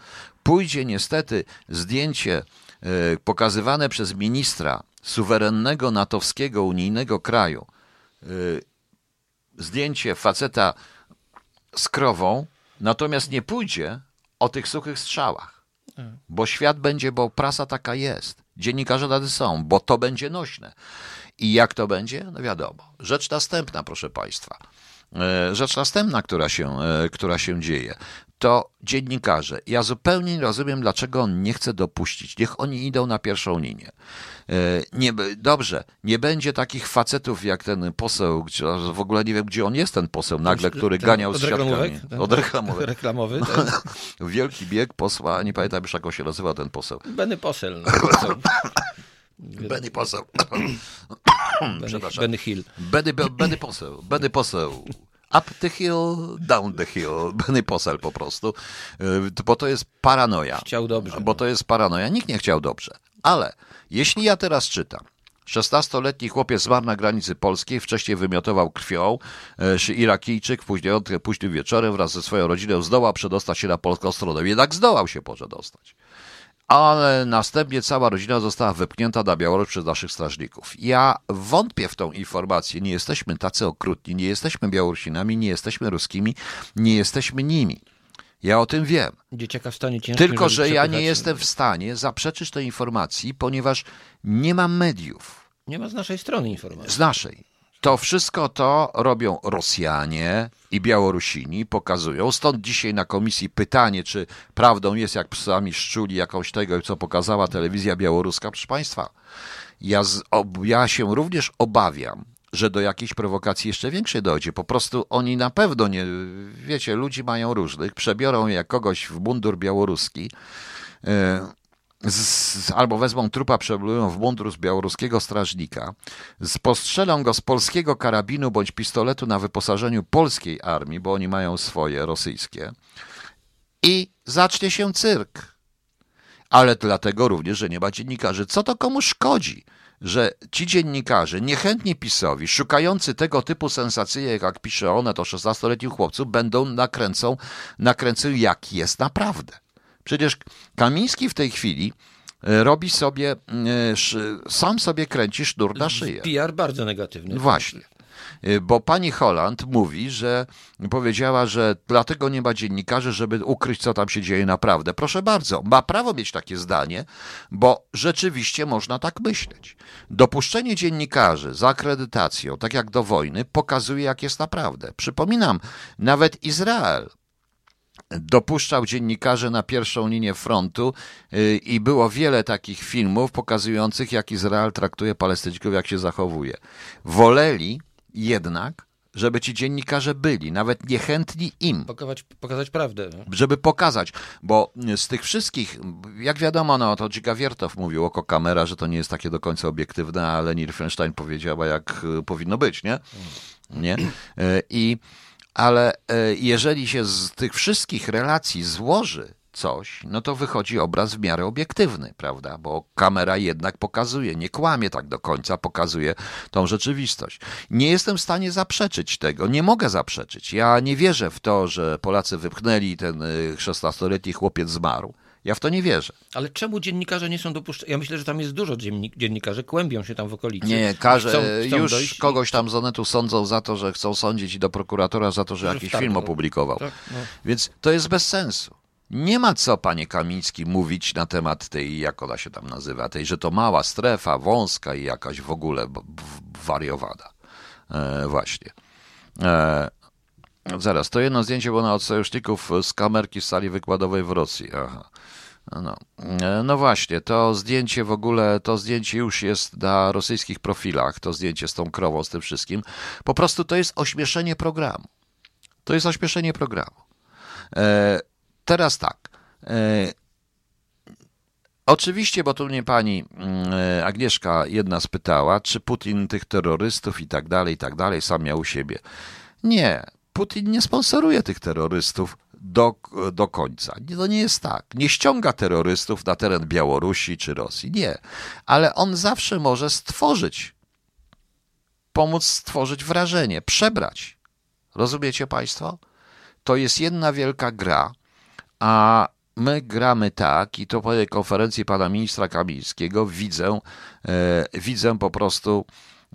pójdzie niestety zdjęcie e, pokazywane przez ministra suwerennego natowskiego unijnego kraju, e, zdjęcie faceta z krową, natomiast nie pójdzie o tych suchych strzałach. Bo świat będzie, bo prasa taka jest. Dziennikarze tacy są, bo to będzie nośne. I jak to będzie? No wiadomo. Rzecz następna, proszę Państwa. E, Rzecz następna, która się, e, która się dzieje, to dziennikarze. Ja zupełnie nie rozumiem, dlaczego on nie chce dopuścić. Niech oni idą na pierwszą linię. E, Nie, dobrze, nie będzie takich facetów jak ten poseł, gdzie- w ogóle nie wiem, gdzie on jest, ten poseł nagle, który Ten ganiał z? Ten- Od reklamówek. Reklamowy. Ten. Wielki bieg posła, nie pamiętam już jak on się nazywa ten poseł. Benny Posel. No, poseł. Benny poseł. Przepraszam. Benny Hill. Benny, Benny poseł, Benny poseł. Up the hill, down the hill. Benny poseł po prostu. Y, Bo to jest paranoja. Chciał dobrze. Bo to jest paranoja. Nikt nie chciał dobrze. Ale jeśli ja teraz czytam, 16-letni chłopiec zmarł na granicy polskiej, wcześniej wymiotował krwią. e, Irakijczyk później, późnym wieczorem wraz ze swoją rodziną zdołał przedostać się na polską stronę. Jednak zdołał się przedostać ale następnie cała rodzina została wypchnięta na Białoruś przez naszych strażników. Ja wątpię w tą informację. Nie jesteśmy tacy okrutni, nie jesteśmy Białorusinami, nie jesteśmy Ruskimi, nie jesteśmy nimi. Ja o tym wiem. Dzieciaka w stanie ciężkim. Tylko, że ja nie jestem w stanie zaprzeczyć tej informacji, ponieważ nie mam mediów Nie ma z naszej strony informacji. z naszej. To wszystko to robią Rosjanie i Białorusini, pokazują. Stąd dzisiaj na komisji pytanie, czy prawdą jest, jak psami szczuli jakąś tego, co pokazała telewizja białoruska. Proszę Państwa, ja, z, ja się również obawiam, że do jakiejś prowokacji jeszcze większej dojdzie. Po prostu oni na pewno nie, wiecie, ludzi mają różnych, przebiorą jak kogoś w mundur białoruski, e, z, albo wezmą trupa, przeblują w mundur z białoruskiego strażnika, postrzelą go z polskiego karabinu bądź pistoletu na wyposażeniu polskiej armii, bo oni mają swoje rosyjskie, i zacznie się cyrk. Ale dlatego również, że nie ma dziennikarzy. Co to komu szkodzi? Że ci dziennikarze, niechętni PiSowi, szukający tego typu sensacyjek, jak pisze one, to 16-letnim chłopców, będą nakręcą, nakręcą jak jest naprawdę. Przecież Kamiński w tej chwili e, robi sobie, e, sam sobie kręci sznur na szyję. PR bardzo negatywny. Właśnie. Y, Bo pani Holland mówi, że powiedziała, że dlatego nie ma dziennikarzy, żeby ukryć, co tam się dzieje naprawdę. Proszę bardzo, ma prawo mieć takie zdanie, bo rzeczywiście można tak myśleć. Dopuszczenie dziennikarzy za akredytacją, tak jak do wojny, pokazuje, jak jest naprawdę. Przypominam, nawet Izrael dopuszczał dziennikarzy na pierwszą linię frontu yy, i było wiele takich filmów pokazujących, jak Izrael traktuje Palestyńczyków, jak się zachowuje. Woleli jednak, żeby ci dziennikarze byli, nawet niechętni im, Pokazać, pokazać prawdę. żeby pokazać, bo z tych wszystkich, jak wiadomo, no to Dzika Wiertow mówił oko kamera, że to nie jest takie do końca obiektywne, a Leni Riefenstein powiedziała, jak y, powinno być, nie? nie? Y, I, ale y, jeżeli się z tych wszystkich relacji złoży coś, no to wychodzi obraz w miarę obiektywny, prawda? Bo kamera jednak pokazuje, nie kłamie tak do końca, pokazuje tą rzeczywistość. Nie jestem w stanie zaprzeczyć tego, nie mogę zaprzeczyć. Ja nie wierzę w to, że Polacy wypchnęli ten y, 16-letni chłopiec zmarł. Ja w to nie wierzę. Ale czemu dziennikarze nie są dopuszczeni? Ja myślę, że tam jest dużo dziennik- dziennikarzy, kłębią się tam w okolicy. Nie, każe, Chcą- chcą już dojść kogoś tam z Onetu sądzą za to, że chcą sądzić i do prokuratora za to, że jakiś wtargnął. film opublikował. Tak, no. Więc to jest bez sensu. Nie ma co, panie Kamiński, mówić na temat tej, jak ona się tam nazywa, tej, że to mała strefa, wąska i jakaś w ogóle wariowana. E, właśnie. E, zaraz, to jedno zdjęcie było na od sojuszników z kamerki z sali wykładowej w Rosji. Aha. No. E, no właśnie, to zdjęcie w ogóle, to zdjęcie już jest na rosyjskich profilach, to zdjęcie z tą krową, z tym wszystkim. Po prostu to jest ośmieszenie programu. To jest ośmieszenie programu. E, teraz tak. E, oczywiście, bo tu mnie pani mm, e, Agnieszka jedna spytała, czy Putin tych terrorystów i tak dalej, i tak dalej sam miał u siebie. Nie, Putin nie sponsoruje tych terrorystów do, do końca. Nie, To nie jest tak. Nie ściąga terrorystów na teren Białorusi czy Rosji. Nie. Ale on zawsze może stworzyć, pomóc stworzyć wrażenie, przebrać. Rozumiecie Państwo? To jest jedna wielka gra, a my gramy tak, i to po tej konferencji pana ministra Kamińskiego widzę, e, widzę po prostu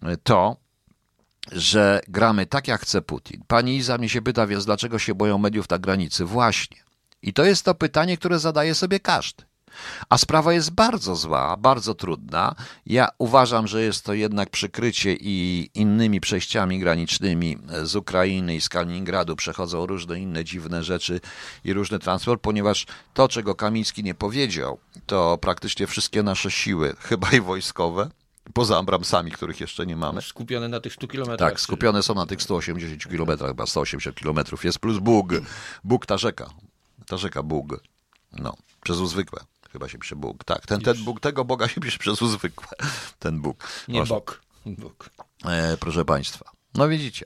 e, to, że gramy tak, jak chce Putin. Pani Iza mnie się pyta, więc dlaczego się boją mediów na granicy? Właśnie. I to jest to pytanie, które zadaje sobie każdy. A sprawa jest bardzo zła, bardzo trudna. Ja uważam, że jest to jednak przykrycie i innymi przejściami granicznymi z Ukrainy i z Kaliningradu przechodzą różne inne dziwne rzeczy i różny transport, ponieważ to, czego Kamiński nie powiedział, to praktycznie wszystkie nasze siły, chyba i wojskowe, poza Abramsami, których jeszcze nie mamy, Skupione na tych 100 kilometrach. tak, skupione są na tych 180 km, chyba 180 km jest, plus Bóg. Bóg ta rzeka. Ta rzeka Bóg. No, przez zwykłe. Chyba się pisze Bóg. Tak, ten, ten Bóg, tego Boga się pisze przez zwykłe. Ten Bóg. Nie bok. bok. e, proszę Państwa. No widzicie.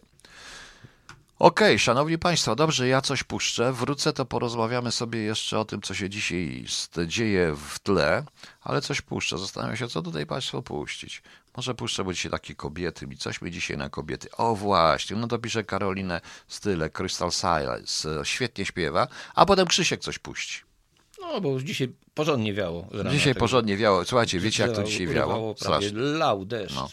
Okej, szanowni Państwo, dobrze, ja coś puszczę. Wrócę, to porozmawiamy sobie jeszcze o tym, co się dzisiaj dzieje w tle, ale coś puszczę. Zastanawiam się, co tutaj Państwo puścić. Może puszczę, bo dzisiaj takie kobiety, mi coś mi dzisiaj na kobiety. O właśnie, no to pisze Karolinę Style, Crystal Silence, świetnie śpiewa, a potem Krzysiek coś puści. No, bo już dzisiaj porządnie wiało. Dzisiaj porządnie wiało. Słuchajcie, wiecie jak to dzisiaj wiało? Prawie Strasznie. lał deszcz. No.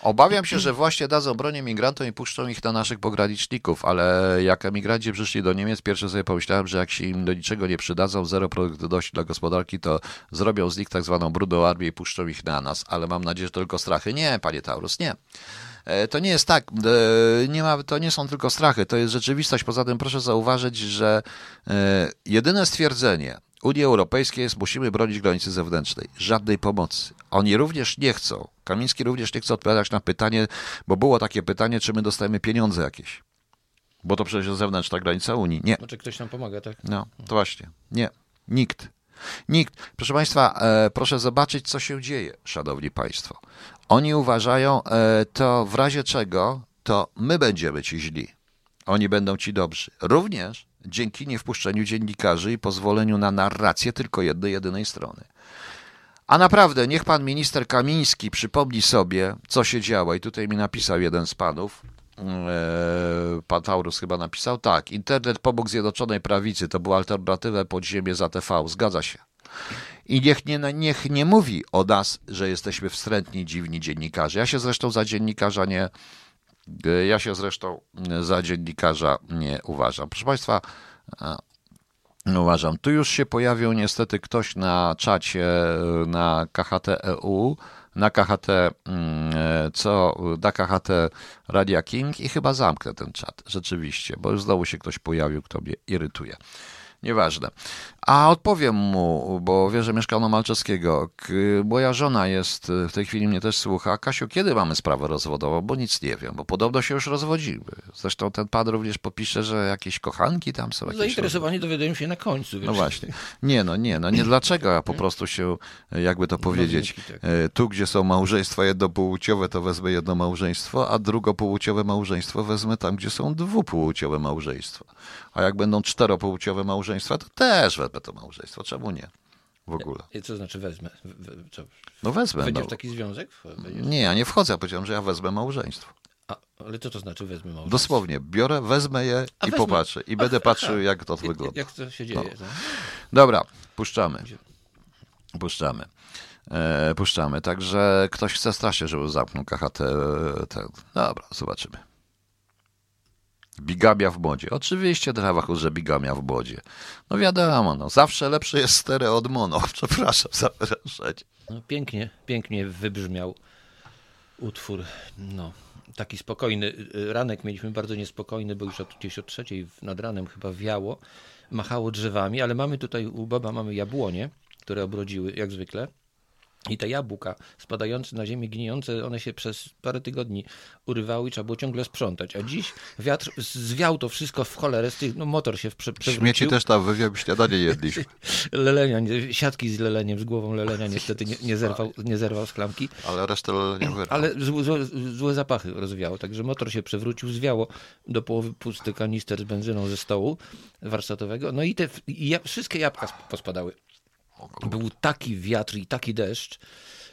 Obawiam się, że właśnie dadzą bronię migrantom i puszczą ich na naszych pograniczników, ale jak emigranci przyszli do Niemiec, pierwsze sobie pomyślałem, że jak się im do niczego nie przydadzą, zero produktywności dla gospodarki, to zrobią z nich tak zwaną brudną armię i puszczą ich na nas. Ale mam nadzieję, że tylko strachy. Nie, panie Taurus, nie. E, To nie jest tak, e, nie ma, to nie są tylko strachy, to jest rzeczywistość. Poza tym proszę zauważyć, że e, jedyne stwierdzenie Unii Europejskiej jest musimy bronić granicy zewnętrznej. Żadnej pomocy. Oni również nie chcą. Kamiński również nie chce odpowiadać na pytanie, bo było takie pytanie, czy my dostajemy pieniądze jakieś. Bo to przecież jest zewnętrzna granica Unii. Nie. Znaczy ktoś nam pomaga, tak? No, to właśnie. Nie. Nikt. Nikt. Proszę Państwa, e, proszę zobaczyć, co się dzieje, Szanowni Państwo. Oni uważają, e, to w razie czego, to my będziemy ci źli. Oni będą ci dobrzy. Również dzięki niewpuszczeniu dziennikarzy i pozwoleniu na narrację tylko jednej, jedynej strony. A naprawdę, niech pan minister Kamiński przypomni sobie, co się działo. I tutaj mi napisał jeden z panów, e, pan Taurus chyba napisał, tak, internet pomógł Zjednoczonej Prawicy, to była alternatywa podziemie za TV, zgadza się. I niech nie, niech nie mówi o nas, że jesteśmy wstrętni, dziwni dziennikarze. Ja się zresztą za dziennikarza nie, ja się zresztą za dziennikarza nie uważam. Proszę Państwa, e, uważam, tu już się pojawił niestety ktoś na czacie na KHT EU, na KHT, mm, e, co, na KHT Radia King i chyba zamknę ten czat, rzeczywiście, bo już znowu się ktoś pojawił, kto mnie irytuje. Nieważne. A odpowiem mu, bo wie, że mieszka na Malczewskiego. Moja żona jest, w tej chwili mnie też słucha. Kasiu, kiedy mamy sprawę rozwodową? Bo nic nie wiem, bo podobno się już rozwodzimy. Zresztą ten pan również popisze, że jakieś kochanki tam są. Jakieś Zainteresowani dowiadują się na końcu. no wiesz. właśnie. Nie, no nie, no nie dlaczego, a po prostu się, jakby to powiedzieć, tak. e, tu gdzie są małżeństwa jednopłciowe, to wezmę jedno małżeństwo, a drugopłciowe małżeństwo wezmę tam, gdzie są dwupłciowe małżeństwa. A jak będą czteropłciowe małżeństwa, to też wezmę to małżeństwo. Czemu nie? W ogóle. I Co znaczy wezmę? Co? No wezmę. Wejdziesz No. w taki związek? Wejdziesz? Nie, ja nie wchodzę, ja powiedziałem, że ja wezmę małżeństwo. A, ale co to znaczy wezmę małżeństwo? Dosłownie, biorę, wezmę je A i wezmę. popatrzę. I będę aha. patrzył, jak to wygląda. Jak to się dzieje? no? Dobra, puszczamy. Puszczamy. E, puszczamy. Także ktoś chce strasznie, żeby zamknął KHT. e, Ten. Dobra, zobaczymy. Bigamia w modzie. Oczywiście, Drawachus, że bigamia w modzie. No wiadomo, no, zawsze lepsze jest stereo od mono. Przepraszam za wyrażenie. No, pięknie, pięknie wybrzmiał utwór. No, taki spokojny. Y, Ranek mieliśmy bardzo niespokojny, bo już od, gdzieś od trzeciej nad ranem chyba wiało, machało drzewami, ale mamy tutaj u baba mamy jabłonie, które obrodziły jak zwykle. I te jabłka spadające na ziemię, gnijące, one się przez parę tygodni urywały i trzeba było ciągle sprzątać. A dziś wiatr zwiał to wszystko w cholerę, z tych, no motor się prze, przewrócił. Śmieci też tam wywiał, śniadanie jedliśmy. Lelenia, siatki z leleniem, z głową lelenia niestety nie, nie, zerwał, nie zerwał z klamki. Ale resztę nie wyrwał. Ale złe, zapachy rozwiało, także motor się przewrócił, zwiało do połowy pusty kanister z benzyną ze stołu warsztatowego. No i te i ja, wszystkie jabłka sp- pospadały. Był taki wiatr i taki deszcz,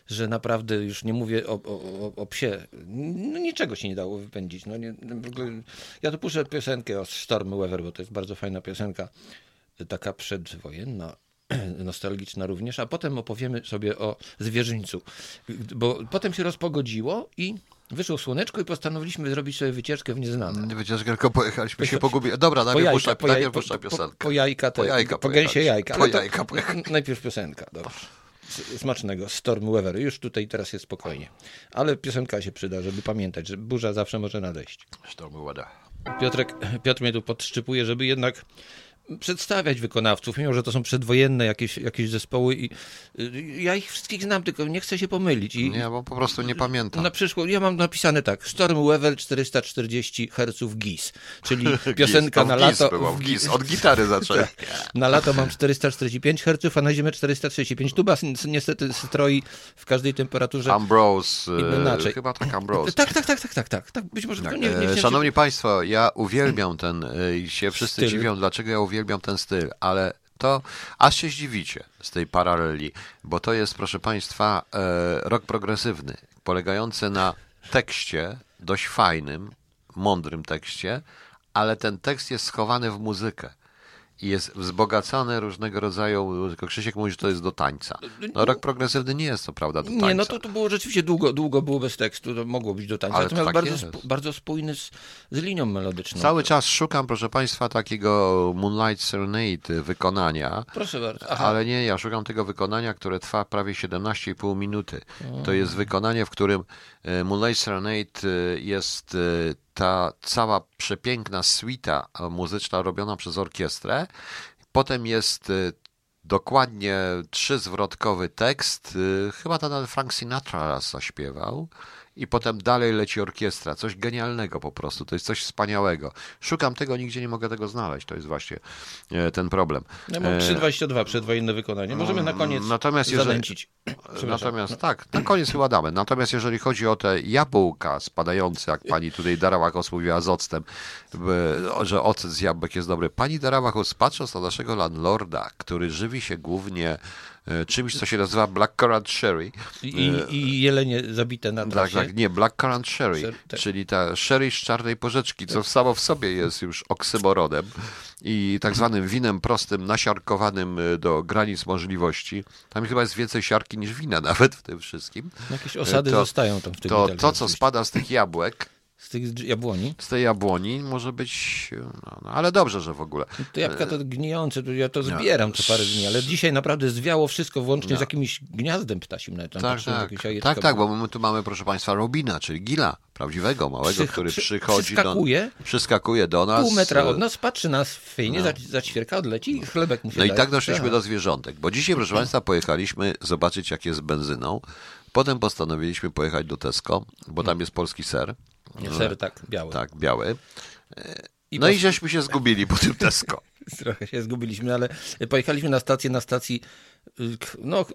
że naprawdę już nie mówię o, o, o, psie. No, niczego się nie dało wypędzić. No, nie, ja tu puszczę piosenkę o Storm Weather, bo to jest bardzo fajna piosenka, taka przedwojenna, nostalgiczna również, a potem opowiemy sobie o zwierzyńcu. Bo potem się rozpogodziło i wyszło słoneczko i postanowiliśmy zrobić sobie wycieczkę w nieznane. Nie wycieczkę, tylko pojechaliśmy się pogubić. Dobra, Po najpierw jajka, puszczaj, po, najpierw po, puszczaj po, piosenkę. po jajka, te, Po jajka po gęsie jajka. Po to- jajka. Najpierw piosenka, dobrze. Smacznego, Storm Weather. Już tutaj teraz jest spokojnie. Ale piosenka się przyda, żeby pamiętać, że burza zawsze może nadejść. Stormy weather. Piotrek, Piotr mnie tu podszczypuje, żeby jednak przedstawiać wykonawców, mimo że to są przedwojenne jakieś, jakieś zespoły i y, ja ich wszystkich znam, tylko nie chcę się pomylić. I, Nie, bo po prostu nie pamiętam. na przyszłość, ja mam napisane tak, Storm Weather 440 Hz GIS, czyli piosenka Gis, na lato. Było, w gis. Od gitary zaczęli. Na lato mam 445 Hz, a na zimę 435. Tuba s- niestety stroi w każdej temperaturze. Ambrose, e, inaczej. chyba tak Ambrose. Tak, tak, tak, tak, tak, tak, tak. Być może tylko nie, nie, E, Szanowni Państwo, ja uwielbiam ten, i się wszyscy Styl. dziwią, dlaczego ja uwielbiam ten styl, ale to aż się zdziwicie z tej paraleli, bo to jest, proszę Państwa, e, rok progresywny, polegający na tekście dość fajnym, mądrym tekście, ale ten tekst jest schowany w muzykę. I jest wzbogacany różnego rodzaju, tylko Krzysiek mówi, że to jest do tańca. No rok progresywny nie jest to prawda do tańca. Nie, no to, to było rzeczywiście długo, długo było bez tekstu, to mogło być do tańca. Ale to Natomiast tak bardzo, sp- bardzo spójny z, z linią melodyczną. Cały czas szukam, proszę Państwa, takiego Moonlight Serenade wykonania. Proszę bardzo. Aha. Ale nie, ja szukam tego wykonania, które trwa prawie 17,5 minuty. To jest wykonanie, w którym e, Moonlight Serenade e, jest e, ta cała przepiękna suita muzyczna robiona przez orkiestrę. Potem jest e, dokładnie trzyzwrotkowy tekst. e, Chyba nawet Frank Sinatra raz zaśpiewał. I potem dalej leci orkiestra. Coś genialnego po prostu. To jest coś wspaniałego. Szukam tego, nigdzie nie mogę tego znaleźć. To jest właśnie e, ten problem. E, 3,22 przedwojenne wykonanie. Możemy na koniec Natomiast jeżeli-. Natomiast tak, na koniec chyba damy. Natomiast jeżeli chodzi o te jabłka spadające, jak pani tutaj Darawachos mówiła z octem, że ocet z jabłek jest dobry. Pani Darawachos, patrząc na naszego landlorda, który żywi się głównie czymś, co się nazywa blackcurrant sherry. I, I jelenie zabite na Tak, trasie. tak, nie, blackcurrant sherry, Sher- tak. czyli ta sherry z czarnej porzeczki, co samo w sobie jest już oksymoronem i tak zwanym winem prostym, nasiarkowanym e, do granic możliwości. Tam chyba jest więcej siarki niż wina nawet w tym wszystkim. Jakieś osady To- zostają tam w tym To, to, co spada z tych jabłek, Z tych jabłoni. z tej jabłoni, może być, no, no, ale dobrze, że w ogóle. To jabłka E, to gnijące, to ja to no, zbieram co parę dni, ale dzisiaj naprawdę zwiało wszystko włącznie z jakimś gniazdem ptasim. Nawet tam Tak, tak, tak, tak, były. bo my tu mamy, proszę Państwa, Robina, czyli Gila, prawdziwego, małego, który przy- przychodzi do, przyskakuje. przyskakuje do nas. Pół metra e, od nas, patrzy nas fajnie, no. zaćwierka, odleci i chlebek mu się No i daje. tak doszliśmy Tak. do zwierzątek, bo dzisiaj, proszę Państwa, pojechaliśmy zobaczyć, jak jest z benzyną. Potem postanowiliśmy pojechać do Tesco, bo tam jest polski ser. Nie, ser tak, biały. Tak, biały. I No po- i żeśmy się zgubili po tym Tesco. Trochę się zgubiliśmy, ale pojechaliśmy na stację, na stacji no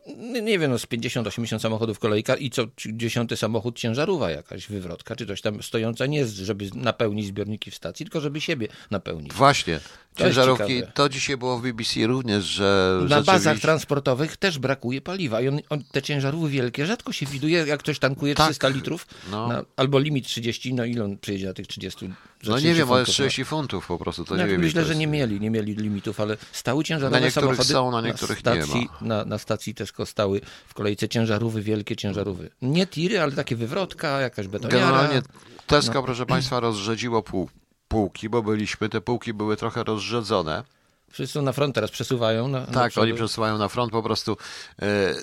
nie wiem, no z 50-80 samochodów kolejka i co dziesiąty samochód ciężarówka jakaś wywrotka, czy coś tam stojąca, nie z- żeby napełnić zbiorniki w stacji, tylko żeby siebie napełnić. Właśnie. To jest Ciężarówki, to dzisiaj było w BBC również, że Na bazach rzeczywiście- transportowych też brakuje paliwa i on, on, te ciężarówki wielkie rzadko się widuje, jak ktoś tankuje Tak. 300 litrów, No. na, albo limit 30, no ile on przyjedzie na tych 30? za No 30 nie wiem, ale funtów, no. 30 funtów po prostu, to No, nie wiem. myślę, że jest. nie mieli, nie mieli limitów, ale stały ciężarowe Na niektórych samochody. są, na niektórych nie stacji, ma. Na, na stacji Tesco stały w kolejce ciężarówki, wielkie ciężarówki. Nie tiry, ale takie wywrotka, jakaś betoniara. Generalnie Tesco, No. proszę Państwa, rozrzedziło pół, półki, bo byliśmy, te półki były trochę rozrzedzone. Wszyscy na front teraz przesuwają. Na, na Tak, przodu. oni przesuwają na front po prostu. E,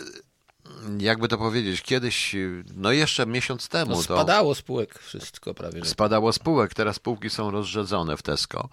jakby to powiedzieć, kiedyś, no jeszcze miesiąc temu, no, to spadało z półek wszystko prawie. Spadało z półek, teraz półki są rozrzedzone w Tesco.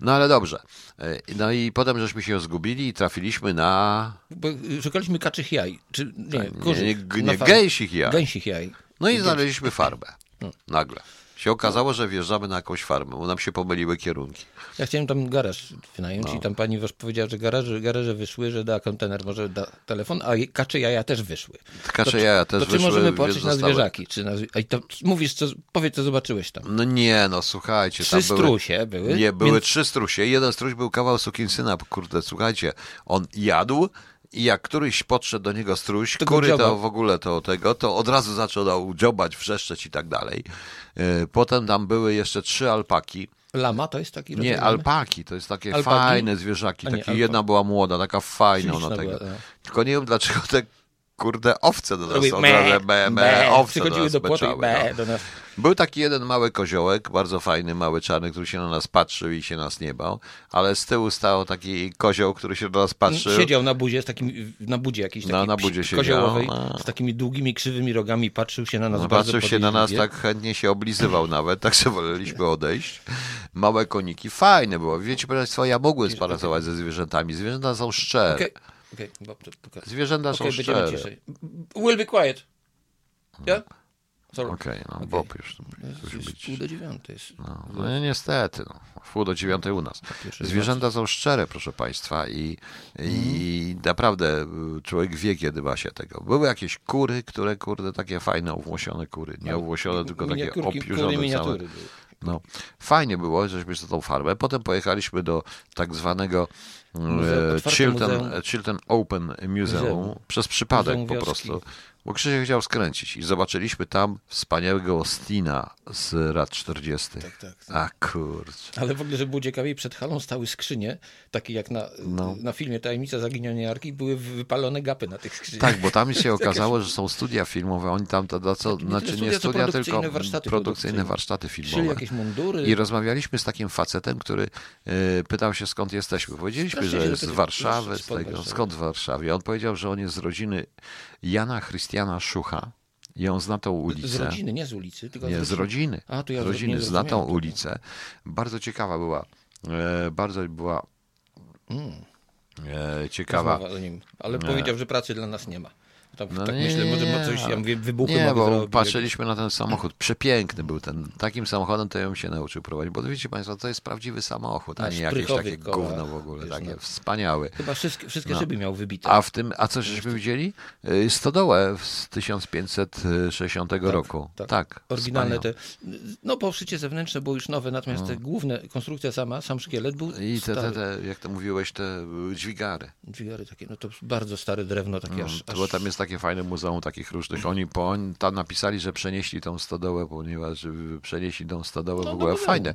No ale dobrze. E, No i potem żeśmy się zgubili i trafiliśmy na. Bo y, szukaliśmy kaczych jaj. Czy, nie, Nie, kurzy, nie, na nie fa- gęsich jaj. Gęsich jaj. No i znaleźliśmy farbę. No. Nagle. Się okazało, że wjeżdżamy na jakąś farmę, bo nam się pomyliły kierunki. Ja chciałem tam garaż wynająć No. i tam pani powiedziała, że garaże, garaże wyszły, że da kontener, może da telefon, a kacze jaja też wyszły. Kacze to, jaja też to czy wyszły, możemy wiesz, patrzeć na zwierzaki? Czy na, i to, mówisz, co, powiedz, co zobaczyłeś tam. No nie, no słuchajcie. Trzy tam były... strusie były. Nie, były Więc- trzy strusie. Jeden struś był kawał sukinsyna. Kurde, słuchajcie, on jadł i jak któryś podszedł do niego struś, To go kury to w ogóle to tego, to od razu zaczął dziobać, wrzeszczeć i tak dalej. E, Potem tam były jeszcze trzy alpaki. Lama to jest taki Nie, alpaki, to jest takie Alpaki? fajne zwierzaki. Nie, alpa- jedna była młoda, taka fajna ona tego. była, no. Tylko nie wiem dlaczego te kurde owce do nas Robi od me, razu, me, owce do nas do płotu beczały, me no. do nas. Był taki jeden mały koziołek, bardzo fajny, mały czarny, który się na nas patrzył i się nas nie bał, ale z tyłu stał taki kozioł, który się do nas patrzył. Siedział na budzie, z takim, na budzie jakiś No, takiej na budzie siedział, koziołowej, no. z takimi długimi, krzywymi rogami, patrzył się na nas No, bardzo patrzył się na nas, tak chętnie się oblizywał nawet, tak że woleliśmy odejść. Małe koniki, fajne było. Wiecie Państwo, ja mogłem sparazzować ze zwierzętami. Zwierzęta są szczere. Okej, pokaż. Zwierzęta są Okej, będziemy szczere. ciszej. Will be quiet. Yeah? Sorry. Okej, no Okej. Bob już musi być. pół do dziewiątej jest. No, no niestety, no. pół do dziewiątej u nas. pierwszy Zwierzęta są szczere, proszę Państwa, i, i naprawdę y, człowiek wie, kiedy ma się tego. Były jakieś kury, które, kurde, takie fajne, owłosione kury. Nie owłosione, tylko takie opiurzone całe. były. No, fajnie było, żeśmy za tą farmę. Potem pojechaliśmy do tak zwanego Muze- e, Chilton, muzeum. Chilton Open Museum, Muzeum. przez przypadek Muzeum po prostu. Bo Krzysiek chciał skręcić i zobaczyliśmy tam wspaniałego Ostina z lat 40. Tak, tak. A kurczę. Ale w ogóle, żeby było ciekawiej, przed halą stały skrzynie, takie jak na, No. na filmie Tajemnica Zaginionej Arki, były wypalone gapy na tych skrzyniach. Tak, bo tam się okazało, że są studia filmowe, oni tam to, to co, nie znaczy nie studia, studia, tylko produkcyjne warsztaty produkcyjne warsztaty filmowe. jakieś mundury. I rozmawialiśmy z takim facetem, który e, pytał się skąd jesteśmy. Powiedzieliśmy, Strasznie że jest z Warszawy, z tego, skąd w Warszawie. On powiedział, że on jest z rodziny Jana Chrystiana Szucha i on zna tą ulicę. Z rodziny, nie z ulicy, tylko Nie, z rodziny. A, to ja z rodziny, zna tą ulicę. Bardzo ciekawa była. E, bardzo była e, ciekawa. Ale powiedział, że pracy dla nas nie ma. Tam, No tak nie, myślę, może ma coś, ja mówię, wybuchy Nie, bo zrobić. patrzyliśmy na ten samochód. Przepiękny był ten. Takim samochodem to ja bym się nauczył prowadzić. Bo wiecie Państwo, to jest prawdziwy samochód, a nie jakieś takie kołach, gówno w ogóle. Takie no. wspaniały. Chyba wszystkie, wszystkie No. szyby miał wybite. A w tym, a co żeśmy widzieli? Y, Stodołę z 1560 roku. tak. Tak. Oryginalne wspaniałe. te, no poszycie zewnętrzne było już nowe, natomiast te główne, konstrukcja sama, sam szkielet był I te, te, te, jak to mówiłeś, te y, dźwigary. Dźwigary takie, no to bardzo stare drewno, takie aż, aż Bo tam jest takie fajne muzeum takich różnych. Oni, po, oni tam napisali, że przenieśli tą stodołę, ponieważ przenieśli tą stodołę w No, ogóle. no, no. Fajne.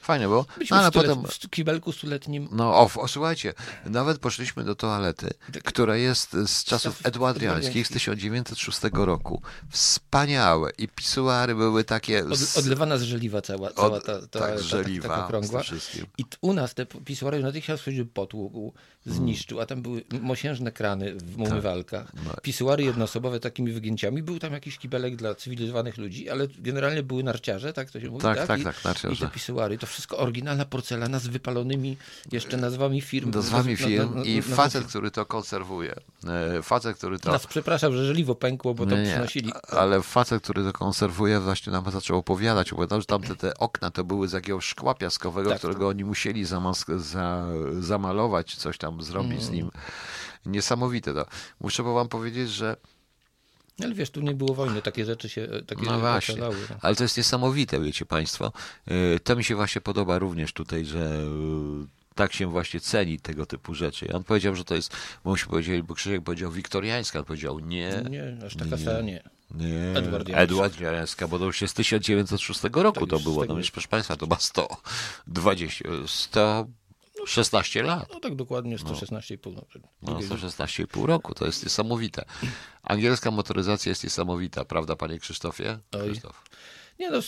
Fajne. Byliśmy No, ale potem... w kibelku stuletnim. No, o, o, słuchajcie, nawet poszliśmy do toalety, która jest z czasów edwardiańskich z 1906 roku. Wspaniałe. I pisuary były takie... Od, z- odlewana z żeliwa cała, cała od- ta, ta, tak, ta, z żeliwa, ta, tym wszystkim. I u nas te pisuary natychmiast chodziły potłukł, Mm. Zniszczył, a tam były mosiężne krany w umywalkach. No. Pisuary jednoosobowe takimi wygięciami. Był tam jakiś kibelek dla cywilizowanych ludzi, ale generalnie były narciarze, tak to się mówi? Tak, tak, I, tak, narciarze. I te pisuary, to wszystko oryginalna porcelana z wypalonymi jeszcze nazwami firm. Nazwami Naz- na- firm na- na- i facet, firm. który to konserwuje. E, Facet, który to... Nas przepraszam, że żeliwo pękło, bo to Nie, przynosili. ale facet, który to konserwuje, właśnie nam zaczął opowiadać. Opowiadał, że tamte te okna to były z jakiegoś szkła piaskowego, Tak. którego oni musieli zamask- za, zamalować, coś tam zrobić z nim. niesamowite. No. Muszę wam powiedzieć, że ale wiesz, tu nie było wojny, takie rzeczy się takie no właśnie, no. ale to jest niesamowite, wiecie Państwo. Y, to mi się właśnie podoba również tutaj, że y, tak się właśnie ceni tego typu rzeczy. I on powiedział, że to jest, bo myśmy powiedzieli, bo Krzysiek powiedział wiktoriańska, on powiedział nie. Nie, aż taka nie. nie. Nie, Edward Jareska. Bo to już jest z 1906 roku to, to było. No już, proszę Państwa, to ma 120, 116 lat. No tak dokładnie 116,5. No, no 116,5 roku, to jest niesamowite. Angielska motoryzacja jest niesamowita, prawda panie Krzysztofie? Krzysztof. Nie no,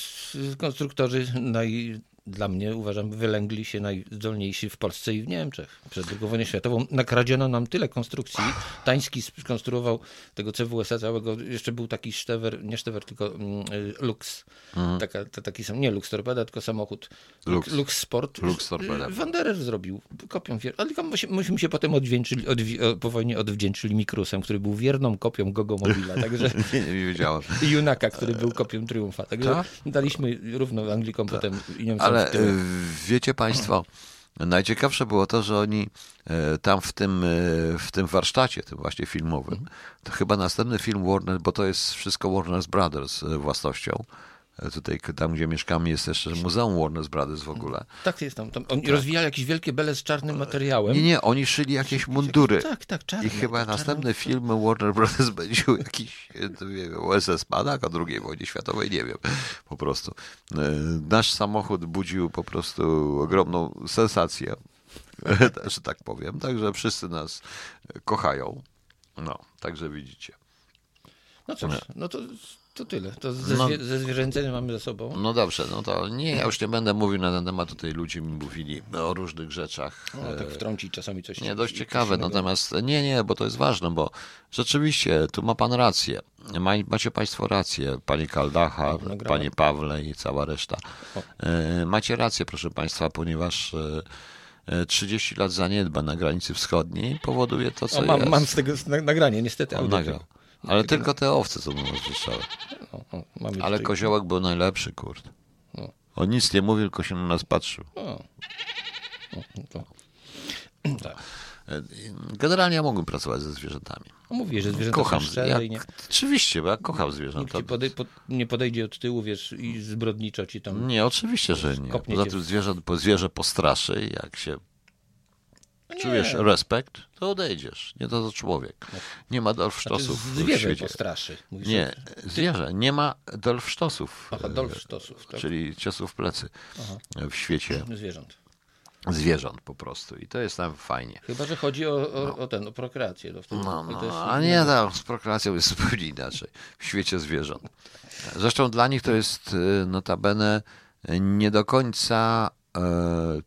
konstruktorzy naj, dla mnie, uważam, wylęgli się najzdolniejsi w Polsce i w Niemczech. Przed II wojną światową nakradziono nam tyle konstrukcji. Tański skonstruował tego CWS-a całego. Jeszcze był taki Sztewer, nie Sztewer, tylko um, Lux. Mhm. Taka, taki sam, nie Lux Torpeda, tylko samochód. Lux, Lux Sport. Lux Torpeda. Wanderer zrobił kopią. Ale tylko myśmy się potem odwdzięczyli, odwi, po wojnie odwdzięczyli Mikrusem, który był wierną kopią Gogomobila. Także, nie, nie wiedziałem. I Junaka, który był kopią Triumfa. Także tak? daliśmy równo Anglikom Ta. potem i Niemcom ale e, wiecie Państwo, najciekawsze było to, że oni e, tam w tym, e, w tym warsztacie, tym właśnie filmowym, to chyba następny film Warner, bo to jest wszystko Warner Brothers własnością, Tutaj, tam gdzie mieszkamy, jest jeszcze Muzeum Warner Brothers w ogóle. Tak, jest tam. tam oni tak. rozwijali jakieś wielkie bele z czarnym materiałem. Nie, nie, oni szyli jakieś mundury. Tak, tak, czarne. I chyba czarne, następny film Warner Brothers będzie jakiś, nie wiem, USS Panak o II wojnie światowej, nie wiem, po prostu. E, nasz samochód budził po prostu ogromną sensację, że tak powiem. Także wszyscy nas kochają. No, także widzicie. No cóż, no to to tyle. To ze, no, ze zwierzęceniem mamy ze sobą. No dobrze, no to nie, ja już nie będę mówił na ten temat. Tutaj ludzie mi mówili o różnych rzeczach. No, tak wtrącić czasami coś. Nie, dość ciekawe. Natomiast nie, nie, bo to jest ważne, bo rzeczywiście tu ma pan rację. Macie państwo rację, panie Kaldacha, no, panie Pawle i cała reszta. O. E, macie rację, proszę państwa, ponieważ 30 e, lat zaniedba na granicy wschodniej powoduje to, co o, mam, jest. Mam z tego nagranie, niestety. On nagrał. Ale tylko te owce, co do nas wystrzały. Ale koziołek był najlepszy, kurt. No. On nic nie mówił, tylko się na nas patrzył. Tak. Generalnie ja mogłem pracować ze zwierzętami. No mówię, że zwierzęta kocham, szczere nie... Oczywiście, bo ja kocham zwierzęta. Nikt podej, po, nie podejdzie od tyłu, wiesz, i zbrodniczo ci tam... Nie, oczywiście, że nie. Poza tym zwierzę, zwierzę postraszy, jak się. Czujesz respekt, to odejdziesz. Nie to, to człowiek. Nie ma dolfsztosów znaczy, zwierzę w świecie. postraszy. Mówisz, nie, zwierzę. Nie ma dolfsztosów. Aha, dolfsztosów. Tak? Czyli ciosów w plecy Aha. w świecie. Zwierząt. Zwierząt po prostu. I to jest tam fajnie. Chyba, że chodzi o, o, no. o ten, o prokreację. To wtedy, no, no, a nie, no, z prokreacją jest zupełnie inaczej. W świecie zwierząt. Zresztą dla nich to jest y, notabene nie do końca E,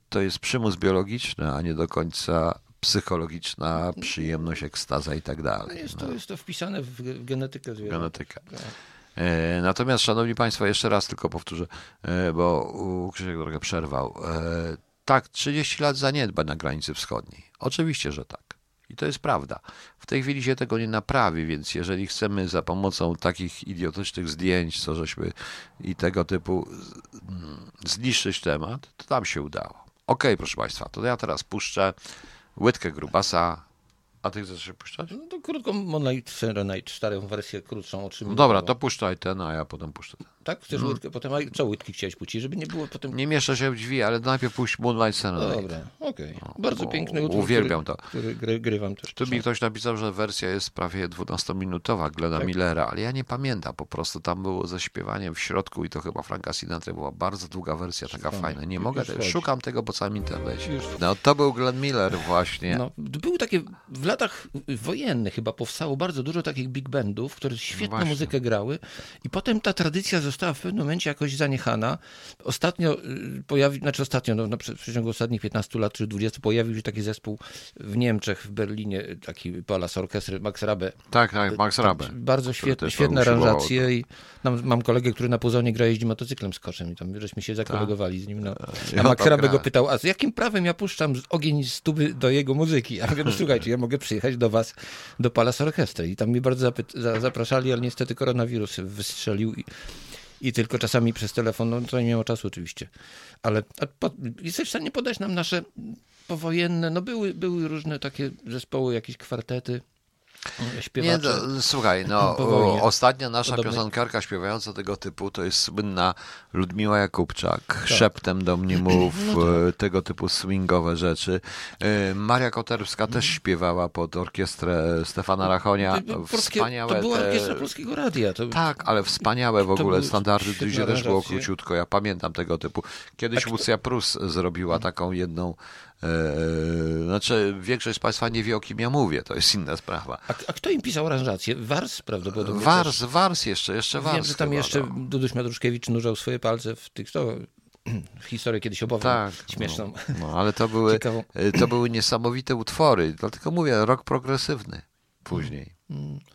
to jest przymus biologiczny, a nie do końca psychologiczna przyjemność, ekstaza i tak dalej. Jest to, no. jest to wpisane w genetykę zwierząt. Genetykę. Tak. E, natomiast, szanowni państwo, jeszcze raz tylko powtórzę, e, bo Krzysiek trochę przerwał. Tak, 30 lat zaniedbań na granicy wschodniej. Oczywiście, że tak. I to jest prawda. W tej chwili się tego nie naprawi, więc jeżeli chcemy za pomocą takich idiotycznych zdjęć, co żeśmy i tego typu zniszczyć temat, to tam się udało. Ok, proszę Państwa, to ja teraz puszczę łydkę grubasa a ty chcesz się puszczać? No to krótką Moonlight Serenade, starą wersję krótszą. O czym no dobra, to puszczaj ten, a ja potem puszczę ten. Tak? Chcesz mm. łydkę potem? A co łydki chciałeś puścić, żeby nie było potem... Nie mieszczę się w drzwi, ale najpierw puść Moonlight Serenade. Dobra, okej. Okay. No, Bardzo piękny utwór, Uwielbiam który, to. Który gry, grywam też. Tu mi ktoś napisał, że wersja jest prawie 12-minutowa Glena tak? Millera, ale ja nie pamiętam. Po prostu tam było ze śpiewaniem w środku i to chyba Franka Sinatra była bardzo długa wersja, taka fajna. Nie mogę, szukam tego po całym internecie. No to był Glenn Miller właśnie. No, były takie w latach wojennych chyba powstało bardzo dużo takich big bandów, które świetną no muzykę grały i potem ta tradycja została w pewnym momencie jakoś zaniechana. Ostatnio y, pojawił, znaczy ostatnio, no, no, w przeciągu ostatnich 15 lat czy 20 pojawił się taki zespół w Niemczech, w Berlinie, taki Palas Orchestry, Max Rabe. Tak, tak, Max Rabe. Bardzo świetne, świetne aranżacje i mam, mam kolegę, który na Puzonie gra jeździ motocyklem z koszem i tam żeśmy się zakolegowali z nim. No. A Max Rabe go pytał, a z jakim prawem ja puszczam ogień z tuby do jego muzyki? A ja mówię, no słuchajcie, ja mogę przyjechać do was do Palas Orchestry i tam mnie bardzo zapraszali, ale niestety koronawirus wystrzelił i i tylko czasami przez telefon, no to nie miało czasu oczywiście. Ale po, jesteś w stanie podać nam nasze powojenne, no były, były różne takie zespoły, jakieś kwartety. Nie, no, słuchaj, no ostatnia nasza Podobnie. piosenkarka śpiewająca tego typu to jest słynna Ludmiła Jakubczak, tak. szeptem do mnie mów, no tak. tego typu swingowe rzeczy. E, Maria Koterska też śpiewała pod orkiestrę Stefana Rachonia. wspaniałe to była orkiestra Polskiego Radia. To... Tak, ale wspaniałe w ogóle standardy, gdzie też było króciutko. Ja pamiętam tego typu. Kiedyś Lucja Prus zrobiła taką jedną znaczy, większość z Państwa nie wie, o kim ja mówię, to jest inna sprawa. A, a kto im pisał aranżację? Wars prawdopodobnie? Wars, też. Wars jeszcze, jeszcze Wars. Wiem, że tam chyba, jeszcze no. Duduś Madruszkiewicz nurzał swoje palce w tych, to historię kiedyś opowiem, tak, śmieszną. No, no, ale to były, to były niesamowite utwory, dlatego mówię, rok progresywny później.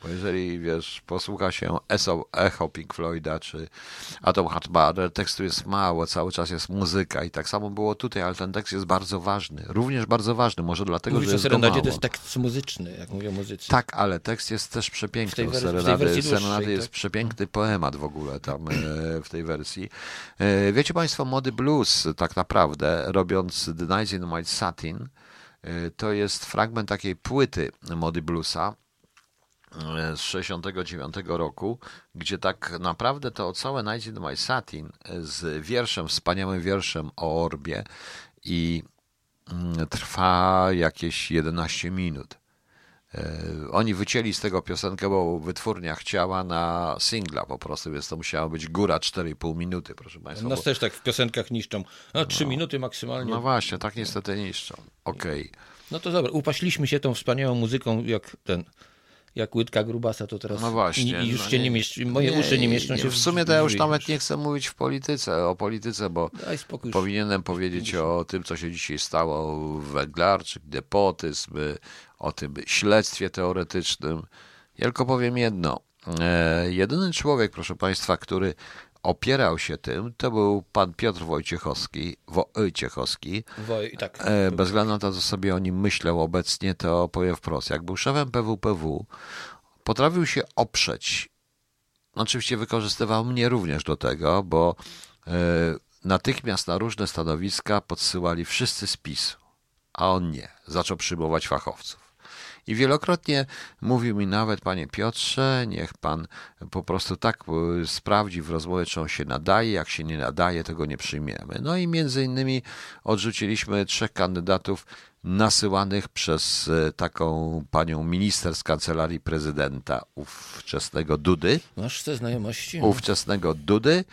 Bo jeżeli, wiesz, posłucha się Echo Pink Floyda czy Atom Heart Mother, tekstu jest mało, cały czas jest muzyka i tak samo było tutaj, ale ten tekst jest bardzo ważny, również bardzo ważny, może dlatego, Mówisz że jest o Serenadzie to jest tekst muzyczny, jak mówią muzycy. Tak, ale tekst jest też przepiękny. W tej, Serenady, Serenady jest tak? przepiękny poemat w ogóle tam e, w tej wersji. E, wiecie Państwo, Mody Blues tak naprawdę, robiąc The in White Satin, e, to jest fragment takiej płyty Mody Bluesa, z 69 roku, gdzie tak naprawdę to całe Night in My Satin z wierszem, wspaniałym wierszem o Orbie i mm, trwa jakieś 11 minut. E, oni wycięli z tego piosenkę, bo wytwórnia chciała na singla po prostu, więc to musiała być góra 4,5 minuty, proszę Państwa. Nas bo... też tak w piosenkach niszczą. No, 3 no, minuty maksymalnie. No właśnie, tak niestety niszczą. Okej. Okay. No to dobra, upaśliśmy się tą wspaniałą muzyką, jak ten jak łydka grubasa, to teraz no właśnie, już no się nie, mieści, moje nie, uszy nie mieszczą się. W sumie to ja już nawet nie chcę mówić w polityce, o polityce, bo powinienem powiedzieć o tym, co się dzisiaj stało w Węglarczyk, depotyzm, o tym śledztwie teoretycznym. Ja tylko powiem jedno. E, jedyny człowiek, proszę Państwa, który opierał się tym, to był pan Piotr Wojciechowski, Wojciechowski. Woj, tak. E, bez względu na to, co sobie o nim myślał obecnie, to powiem wprost. Jak był szefem PWPW, potrafił się oprzeć. Oczywiście wykorzystywał mnie również do tego, bo e, natychmiast na różne stanowiska podsyłali wszyscy spis, a on nie. Zaczął przyjmować fachowców. I wielokrotnie mówił mi nawet, panie Piotrze, niech pan po prostu tak e, sprawdzi w rozmowie, czy on się nadaje. Jak się nie nadaje, tego nie przyjmiemy. No i między innymi odrzuciliśmy trzech kandydatów nasyłanych przez e, taką panią minister z kancelarii prezydenta ówczesnego Dudy. Masz te znajomości? Ówczesnego Dudy,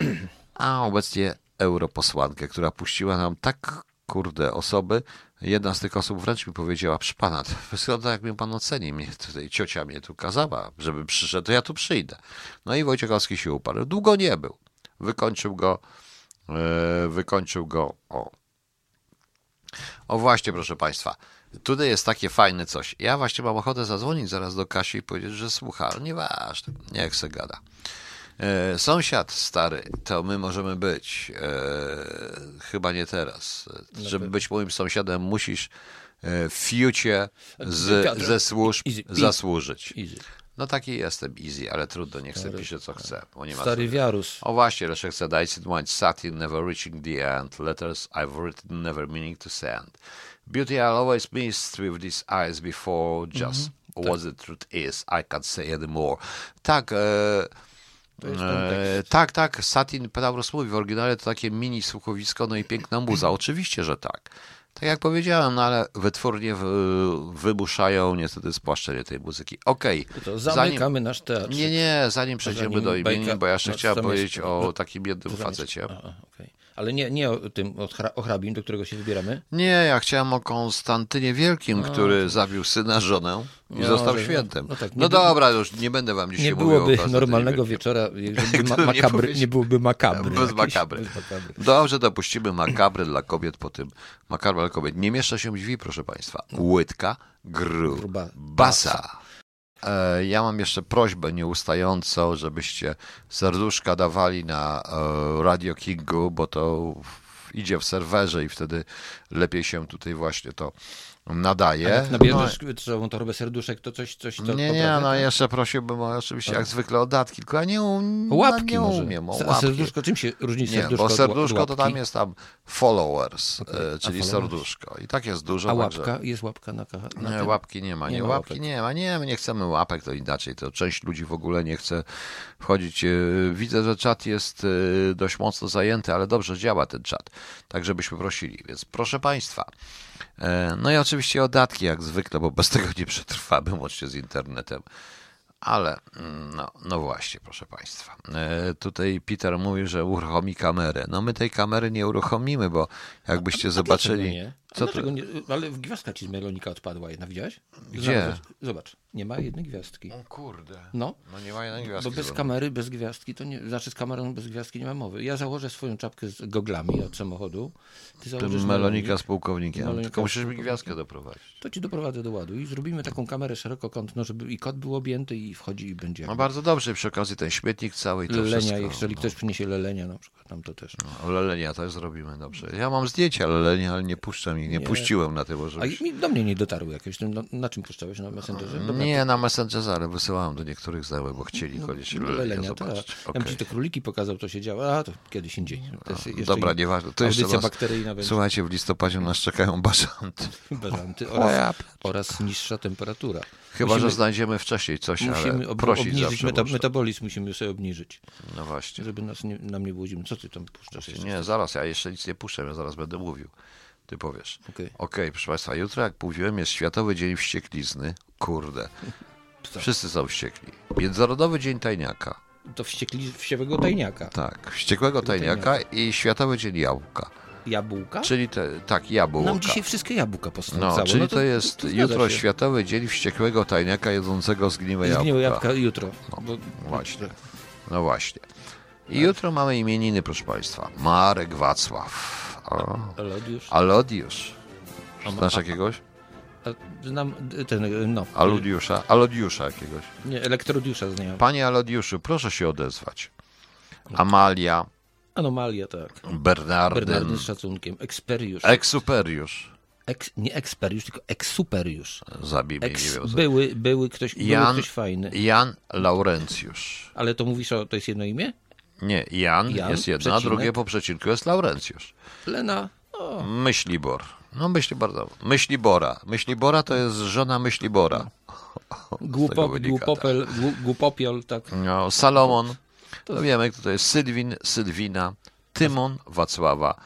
a obecnie europosłankę, która puściła nam tak kurde osoby, Jedna z tych osób wręcz mi powiedziała, przy pana, wygląda jak mnie pan oceni, mnie tutaj ciocia mnie tu kazała, żeby przyszedł, to ja tu przyjdę. No i Wojciechowski się uparł. Długo nie był. Wykończył go, yy, wykończył go, o. O właśnie, proszę państwa, tutaj jest takie fajne coś. Ja właśnie mam ochotę zadzwonić zaraz do Kasi i powiedzieć, że słucha, nieważne, niech se gada. E, sąsiad stary, to my możemy być. E, chyba nie teraz. Żeby być moim sąsiadem, musisz e, w fiucie z, ze służb easy, zasłużyć. Easy. No taki jestem, easy, ale trudno, niech sobie pisze co chce. Bo nie ma Stary wiarus. O właśnie, Leszek I sit one satin, never reaching the end. Letters I've written, never meaning to send. Beauty I'll always miss with these eyes before, just mm -hmm. what the truth is, I can't say anymore. Tak, e, E, tak, tak, Satin Pedauros mówi, w oryginale to takie mini słuchowisko, no i piękna muza. Oczywiście, że tak. Tak jak powiedziałem, no ale wytwórnie wymuszają niestety spłaszczenie tej muzyki. Okej. Okay. Zamykamy zanim, nasz teatr. Nie, nie, zanim przejdziemy do imienia, bo ja jeszcze chciałem powiedzieć o takim jednym facecie. A, okay. Ale nie, nie o tym, o hrabim, do którego się wybieramy? Nie, ja chciałem o Konstantynie Wielkim, A, który zabił syna, żonę i no, został że, świętem. No, tak, no dobra, już nie będę wam dzisiaj nie mówił byłoby normalnego wieczora, ma, makabry, nie, nie byłoby makabry. Bez makabry. Bez makabry. Dobrze, dopuścimy makabry dla kobiet po tym. Makabry dla kobiet. Nie mieszcza się drzwi, proszę państwa. Łydka, gru, Gruba, basa. E, ja mam jeszcze prośbę nieustającą, żebyście serduszka dawali na e, Radio Kingu, bo to idzie w serwerze i wtedy lepiej się tutaj właśnie to nadaje. Jak nabierzesz no, całą torbę serduszek, to coś, coś to Nie, nie, no jeszcze prosiłbym o, oczywiście jak zwykle o datki, tylko ja nie, um, łapki nie może. umiem. O A łapki. serduszko, czym się różni Nie, serduszko bo od ła- serduszko od to tam jest tam followers, e, czyli followers. serduszko. I tak jest dużo. A także- łapka? Jest łapka na, na Nie, tym? łapki nie ma, nie, Nie ma łapki łapek. nie ma, nie, my nie chcemy łapek, to inaczej, to część ludzi w ogóle nie chce wchodzić. E, Widzę, że czat jest e, dość mocno zajęty, ale dobrze działa ten czat, tak żebyśmy prosili, więc proszę Państwa. E, No i oczywiście o datki, jak zwykle, bo bez tego nie przetrwamy, łącznie z internetem. Ale, mm, no, no właśnie, proszę Państwa. E, tutaj Peter mówił, że uruchomi kamerę. No my tej kamery nie uruchomimy, bo jakbyście zobaczyli... Nie? A Co to- dlaczego nie? Ale gwiazdka ci z Melonika odpadła jedna, widziałeś? Gdzie? Zobacz, Zobacz, nie ma jednej gwiazdki. O kurde. No, No nie ma jednej bo gwiazdki. bez zobacz. kamery, bez gwiazdki, to nie, znaczy z kamerą bez gwiazdki nie ma mowy. Ja założę swoją czapkę z goglami od samochodu, ty założysz melonika z pułkownikiem. Melonika Tylko musisz mi gwiazdkę doprowadzić. To ci doprowadzę do ładu i zrobimy taką kamerę szerokokątną, żeby i kot był objęty i wchodzi i będzie No jakby bardzo dobrze, przy okazji ten śmietnik cały i to lelenia, wszystko. jeżeli ktoś przyniesie lelenia na przykład, tam to też. No, lelenia też zrobimy, dobrze. Ja mam zdjęcia lelenia, ale nie puszczam ich, nie, Nie. puściłem na tym, A żeby... i mi- do mnie nie dotarły jakieś, no, na czym puszczałeś, na Messengerze? Dobra, Nie, na Messengerze, ale wysyłałem do niektórych znajomych, bo chcieli chodzić No, lelenia lelenia, tak. zobaczyć. Ja bym Okej. ci te króliki pokazał, to się działo, a to kiedyś indziej. To jest jeszcze Dobra, nieważne. To jeszcze nas... bakteryjna będzie. Słuchajcie, w listopadzie nas czekają bażanty. Bażanty O, ja oraz, oraz niższa temperatura. Chyba, Musimy- że znajdziemy wcześniej coś, Musimy ale ob- prosić obniżyć meta, metabolizm, musimy sobie obniżyć, No właśnie. żeby nas nie, nam nie było zimno. Co ty tam puszczasz jeszcze? Nie, zaraz, ja jeszcze nic nie puszczę, ja zaraz będę mówił. Ty powiesz. Okej. Okej, proszę Państwa, jutro, jak mówiłem, jest Światowy Dzień Wścieklizny. Kurde. Co? Wszyscy są wściekli. Międzynarodowy Dzień Tajniaka. To wściekli wsiowego tajniaka. Tak, wściekłego tajniaka i Światowy Dzień Jabłka. Jabłka? Czyli te, tak, jabłka. Nam dzisiaj wszystkie jabłka postąpiło. No, czyli to, jest zgadza jutro się. Światowy Dzień Wściekłego Tajniaka jedzącego zgniłe jabłka. Zgniłe jabłka jutro. Bo, właśnie. No właśnie. I jutro mamy imieniny, proszę Państwa. Marek Wacław. O. Alodiusz. A ma- Znasz jakiegoś? Znam ten, no. Alodiusza? Alodiusza jakiegoś. Nie, elektrodiusza znam. Panie Alodiuszu, proszę się odezwać. Amalia, Anomalia, tak. Bernardyn, Bernardyn z szacunkiem. Eksperiusz. Eksuperiusz. Eks, nie eksperiusz, tylko eksuperiusz. Zabij mnie, Eks, nie wiem. były, były ktoś, były Jan, ktoś fajny. Jan Laurencjusz. Ale to mówisz, o, to jest jedno imię? Nie, Jan, Jan, jest jedno, a przecinek. drugie po przecinku jest Laurencjusz. Lena. O, Myślibor. No Myślibor, Myślibora. Myślibora to jest żona Myślibora. głupo, wynika, głupopel, głup, głupopiol, tak. No, Salomon. To wiemy, kto to jest Sylwin, Sylwina, Tymon, Wacława,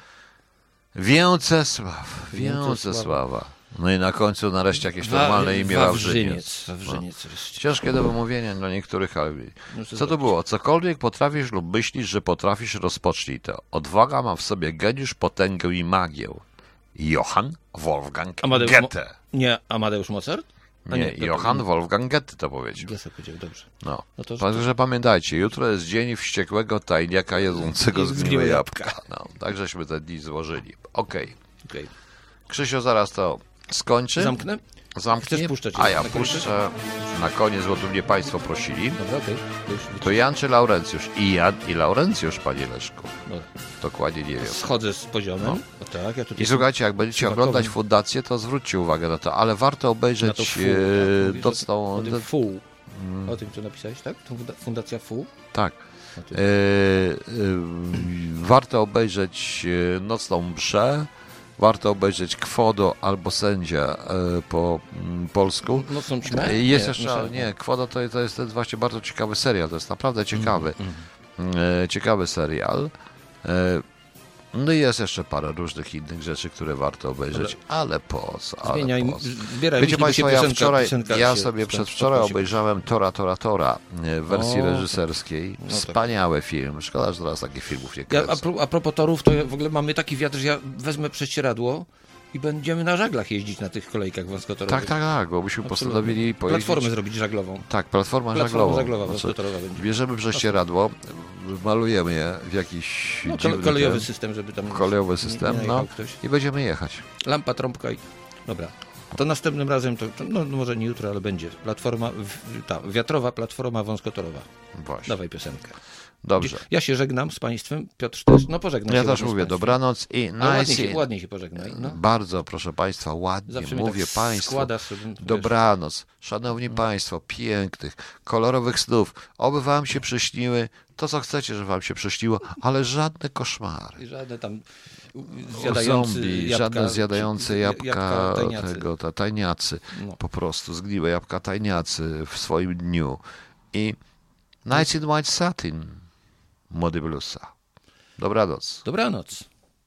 Więcesław, Więcesława. No i na końcu nareszcie jakieś normalne imię Wawrzyniec. Wawrzyniec. Wreszcie. Ciężkie do wymówienia dla niektórych, ale Muszę co to było? Cokolwiek potrafisz lub myślisz, że potrafisz, rozpocznij to. Odwaga ma w sobie geniusz, potęgę i magię. Johann Wolfgang Amadeusz Goethe. Nie, Amadeusz Mozart? A Nie, to- Johann Wolfgang Goethe to powiedział. Goethe powiedział, dobrze. No. No to- Także pamiętajcie, jutro jest dzień wściekłego tajniaka jedzącego Zgniłe jabłka. jabłka. No, tak żeśmy te dni złożyli. Okej. Okej. Krzysiu zaraz to skończy. Zamknę? Zamknie, Chcesz puszczać a ja na puszczę na koniec, bo tu mnie Państwo prosili. Dobra, okej. To Jan czy Laurencjusz? I Jan i Laurencjusz, panie Leszku. Dobra. Dokładnie nie wiem. Schodzę z poziomem. O, tak, ja I słuchajcie, jak będziecie Chyba oglądać fundację, to zwróćcie uwagę na to, ale warto na to obejrzeć FU, e, tak, o, tym FU. O tym, co napisałeś, tak? Fundacja FU. Tak. Tym. E, e, warto obejrzeć e, Nocną Mszę, warto obejrzeć Kwodo albo Sędzia e, po mm, polsku. Nocną ćmę? E, Jest Nie, jeszcze, nie, Kwodo to, to jest właśnie bardzo ciekawy serial, to jest naprawdę ciekawy, Mhm. e, ciekawy serial. No i jest jeszcze parę różnych innych rzeczy, które warto obejrzeć, ale po co, ale Zmieniaj, po co. zbieraj Wiecie Państwo, ja wczoraj, ja sobie przedwczoraj obejrzałem Tora, Tora, Tora e, w wersji O, reżyserskiej. tak. Wspaniały film. Szkoda, że teraz takich filmów nie Ja, a, kręcą. pro, a propos torów, to ja w ogóle mamy taki wiatr, że ja wezmę prześcieradło i będziemy na żaglach jeździć na tych kolejkach wąskotorowych. Tak, tak, tak, bo byśmy Absolutnie. postanowili pojeździć... Platformę zrobić żaglową. Tak, platforma, żaglową. żaglowa Znaczy, wąskotorowa będzie. bierzemy prześcieradło, malujemy je w jakiś No, dziwny kolejowy ten, system, żeby tam kolejowy nie- system, nie no najechał ktoś. i będziemy jechać. Lampa, trąbka i... Dobra. To następnym razem, to, no może nie jutro, ale będzie. Platforma, ta, wiatrowa platforma wąskotorowa. Właśnie. Dawaj piosenkę. Dobrze. Ja się żegnam z Państwem, Piotr też. No pożegnam Ja się też ładnie z mówię dobranoc i Ale ładnie, nice. się, ładnie się pożegnaj. No. Bardzo proszę Państwa, ładnie Zawsze mówię tak Państwu. składasz, Dobranoc, szanowni Państwo, pięknych, kolorowych snów. Oby Wam się przyśniły to, co chcecie, żeby Wam się przyśniło, ale żadne koszmary. I żadne tam zjadający zombie, jabłka, żadne zjadające jabłka, tajniacy. tego, ta, tajniacy. No. Po prostu zgniłe jabłka tajniacy w swoim dniu. I Nights in White Satin, Mody Bluesa. Dobranoc. Dobranoc.